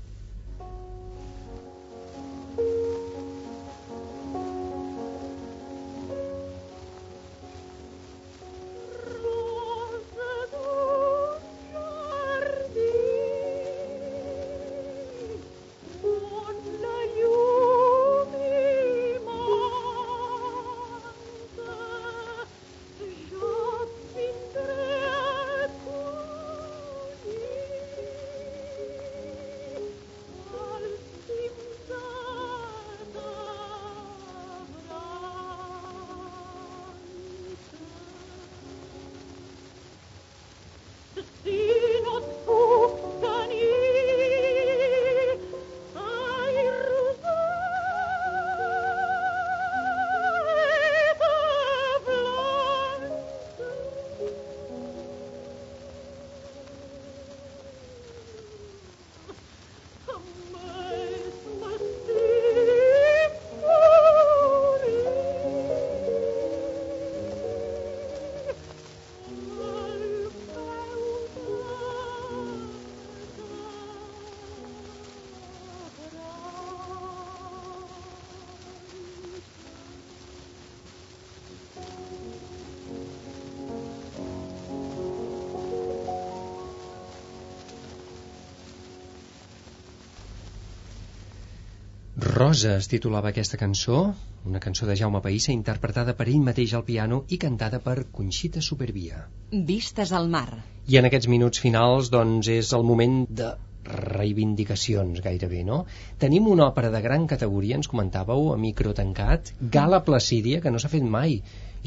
Rosa es titulava aquesta cançó, una cançó de Jaume Païssa interpretada per ell mateix al piano i cantada per Conxita Supervia. Vistes al mar. I en aquests minuts finals, doncs, és el moment de reivindicacions gairebé, no? Tenim una òpera de gran categoria, ens comentàveu, a micro tancat, Gala Placídia, que no s'ha fet mai.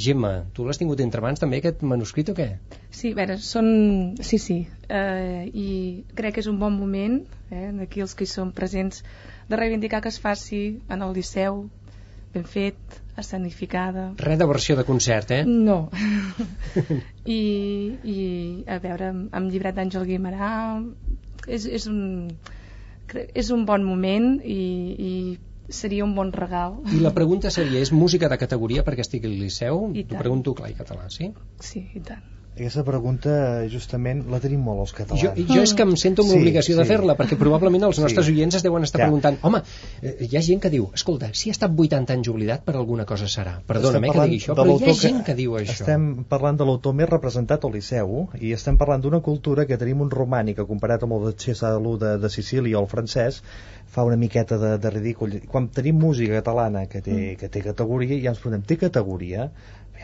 Gemma, tu l'has tingut entre mans també aquest manuscrit o què? Sí, a veure, són... Sí, sí. Eh, I crec que és un bon moment, eh, d'aquí els que hi són presents, de reivindicar que es faci en el Liceu, ben fet, escenificada. Res de versió de concert, eh? No. I, I, a veure, amb, amb llibret d'Àngel Guimarà, és, és, un, és un bon moment i, i seria un bon regal. I la pregunta seria, és música de categoria perquè estigui al Liceu? T'ho pregunto clar i català, sí? Sí, i tant. Aquesta pregunta, justament, la tenim molt els catalans. Jo, jo és que em sento amb Sí, l'obligació de sí. fer-la, perquè probablement els Sí. nostres oients es deuen estar Ja. preguntant home, eh, hi ha gent que diu, escolta, si ha estat 80 anys oblidat per alguna cosa serà. Perdóname Estem que digui això, de però hi ha gent que diu això. Estem parlant de l'autor més representat al Liceu i estem parlant d'una cultura que tenim un romànic que comparat amb el de Cesalú de, de Sicília o el francès fa una miqueta de, de ridícul. Quan tenim música catalana que té, Mm. que té categoria, ja ens preguntem, té categoria?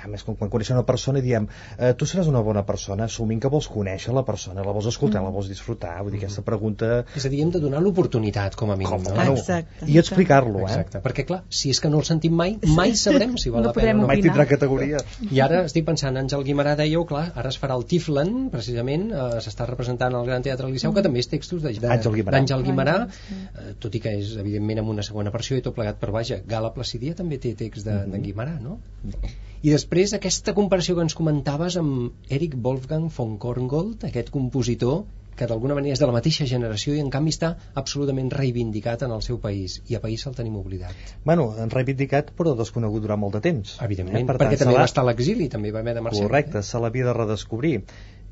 Ja, més com quan coneixem una persona i diem eh, tu seràs una bona persona, assumint que vols conèixer la persona, la vols escoltar, Mm. la vols disfrutar vull dir, aquesta pregunta És a dir, hem de donar l'oportunitat, com a mínim. com, no? Exacte. i explicar-lo eh? Exacte, perquè clar, si és que no el sentim mai, mai sabrem si val No la pena o no. mai opinar. tindrà categoria I ara estic pensant, Àngel Guimarà dèieu, clar, ara es farà el Tiflen, precisament, eh, s'està representant al Gran Teatre Liceu, que també és textos d'Àngel Guimarà, eh, tot i que és, evidentment, amb una segona versió i tot plegat per vaja. Gala Placidia també té text de, de Guimarà, no? I després aquesta comparació que ens comentaves amb Eric Wolfgang von Korngold, aquest compositor que d'alguna manera és de la mateixa generació i en canvi està absolutament reivindicat en el seu país i a país se'l tenim oblidat Bueno, reivindicat però desconegut durant molt de temps. evidentment, Eh? Per perquè tant, també va estar a l'exili també va haver de marxar Correcte, se l'havia de redescobrir.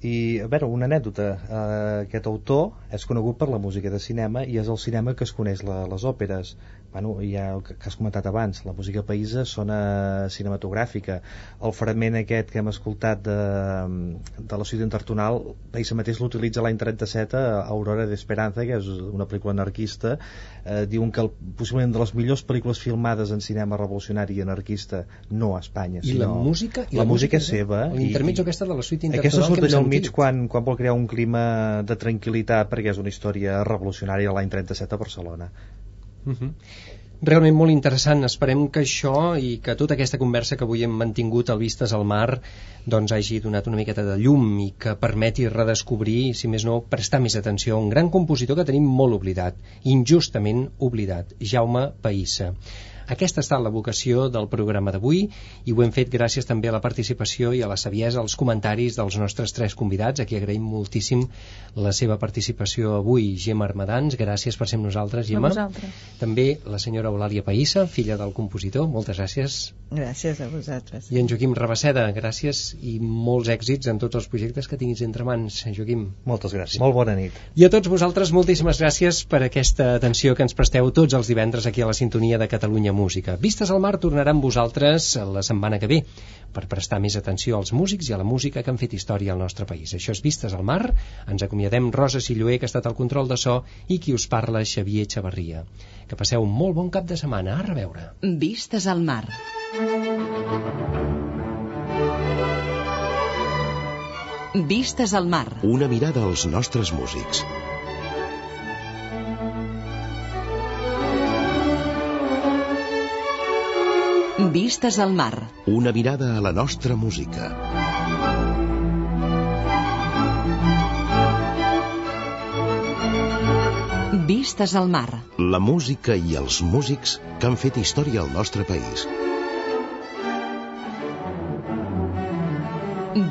i, a veure, una anècdota. Uh, aquest autor és conegut per la música de cinema i és el cinema que es coneix la, les òperes. Bueno, ja el que, has comentat abans, la música païsa sona cinematogràfica. El fragment aquest que hem escoltat de, de la ciutat intertonal, Païssa mateix l'utilitza l'any 37 a Aurora d'Esperanza, que és una pel·lícula anarquista. Eh, diuen que el, possiblement de les millors pel·lícules filmades en cinema revolucionari i anarquista, no a Espanya, I sinó... la música? I la, música és seva. L'intermitjo aquesta de la suite intertonal aquesta surt allà al mig quan, quan vol crear un clima de tranquil·litat perquè és una història revolucionària l'any 37 a Barcelona. Uh. Realment molt interessant. Esperem que això i que tota aquesta conversa que avui hem mantingut al Vistes al Mar doncs hagi donat una miqueta de llum i que permeti redescobrir, si més no, prestar més atenció a un gran compositor que tenim molt oblidat, injustament oblidat, Jaume Païssa. Aquesta ha estat la vocació del programa d'avui i ho hem fet gràcies també a la participació i a la saviesa, als comentaris dels nostres tres convidats, a qui agraïm moltíssim la seva participació avui. Gemma Armadans, gràcies per ser amb nosaltres, A Gemma. vosaltres. També la senyora Eulàlia Païssa, filla del compositor, moltes gràcies. Gràcies a vosaltres. I en Joaquim Rabasseda, gràcies i molts èxits en tots els projectes que tinguis entre mans, Joaquim. Moltes gràcies. Molt bona nit. I a tots vosaltres, moltíssimes gràcies per aquesta atenció que ens presteu tots els divendres aquí a la sintonia de Catalunya Música. Vistes al Mar tornarà amb vosaltres la setmana que ve per prestar més atenció als músics i a la música que han fet història al nostre país. Això és Vistes al Mar. Ens acomiadem Rosa Silloé, que ha estat al control de so, i qui us parla, Xavier Xavarria. Que passeu un molt bon cap de setmana. A reveure. Vistes al mar. Vistes al mar. Una mirada als nostres músics. Vistes al mar. Una mirada a la nostra música. Vistes al mar. La música i els músics que han fet història al nostre país.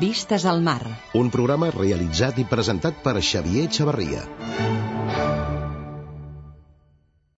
Vistes al mar. Un programa realitzat i presentat per Xavier Xavarria.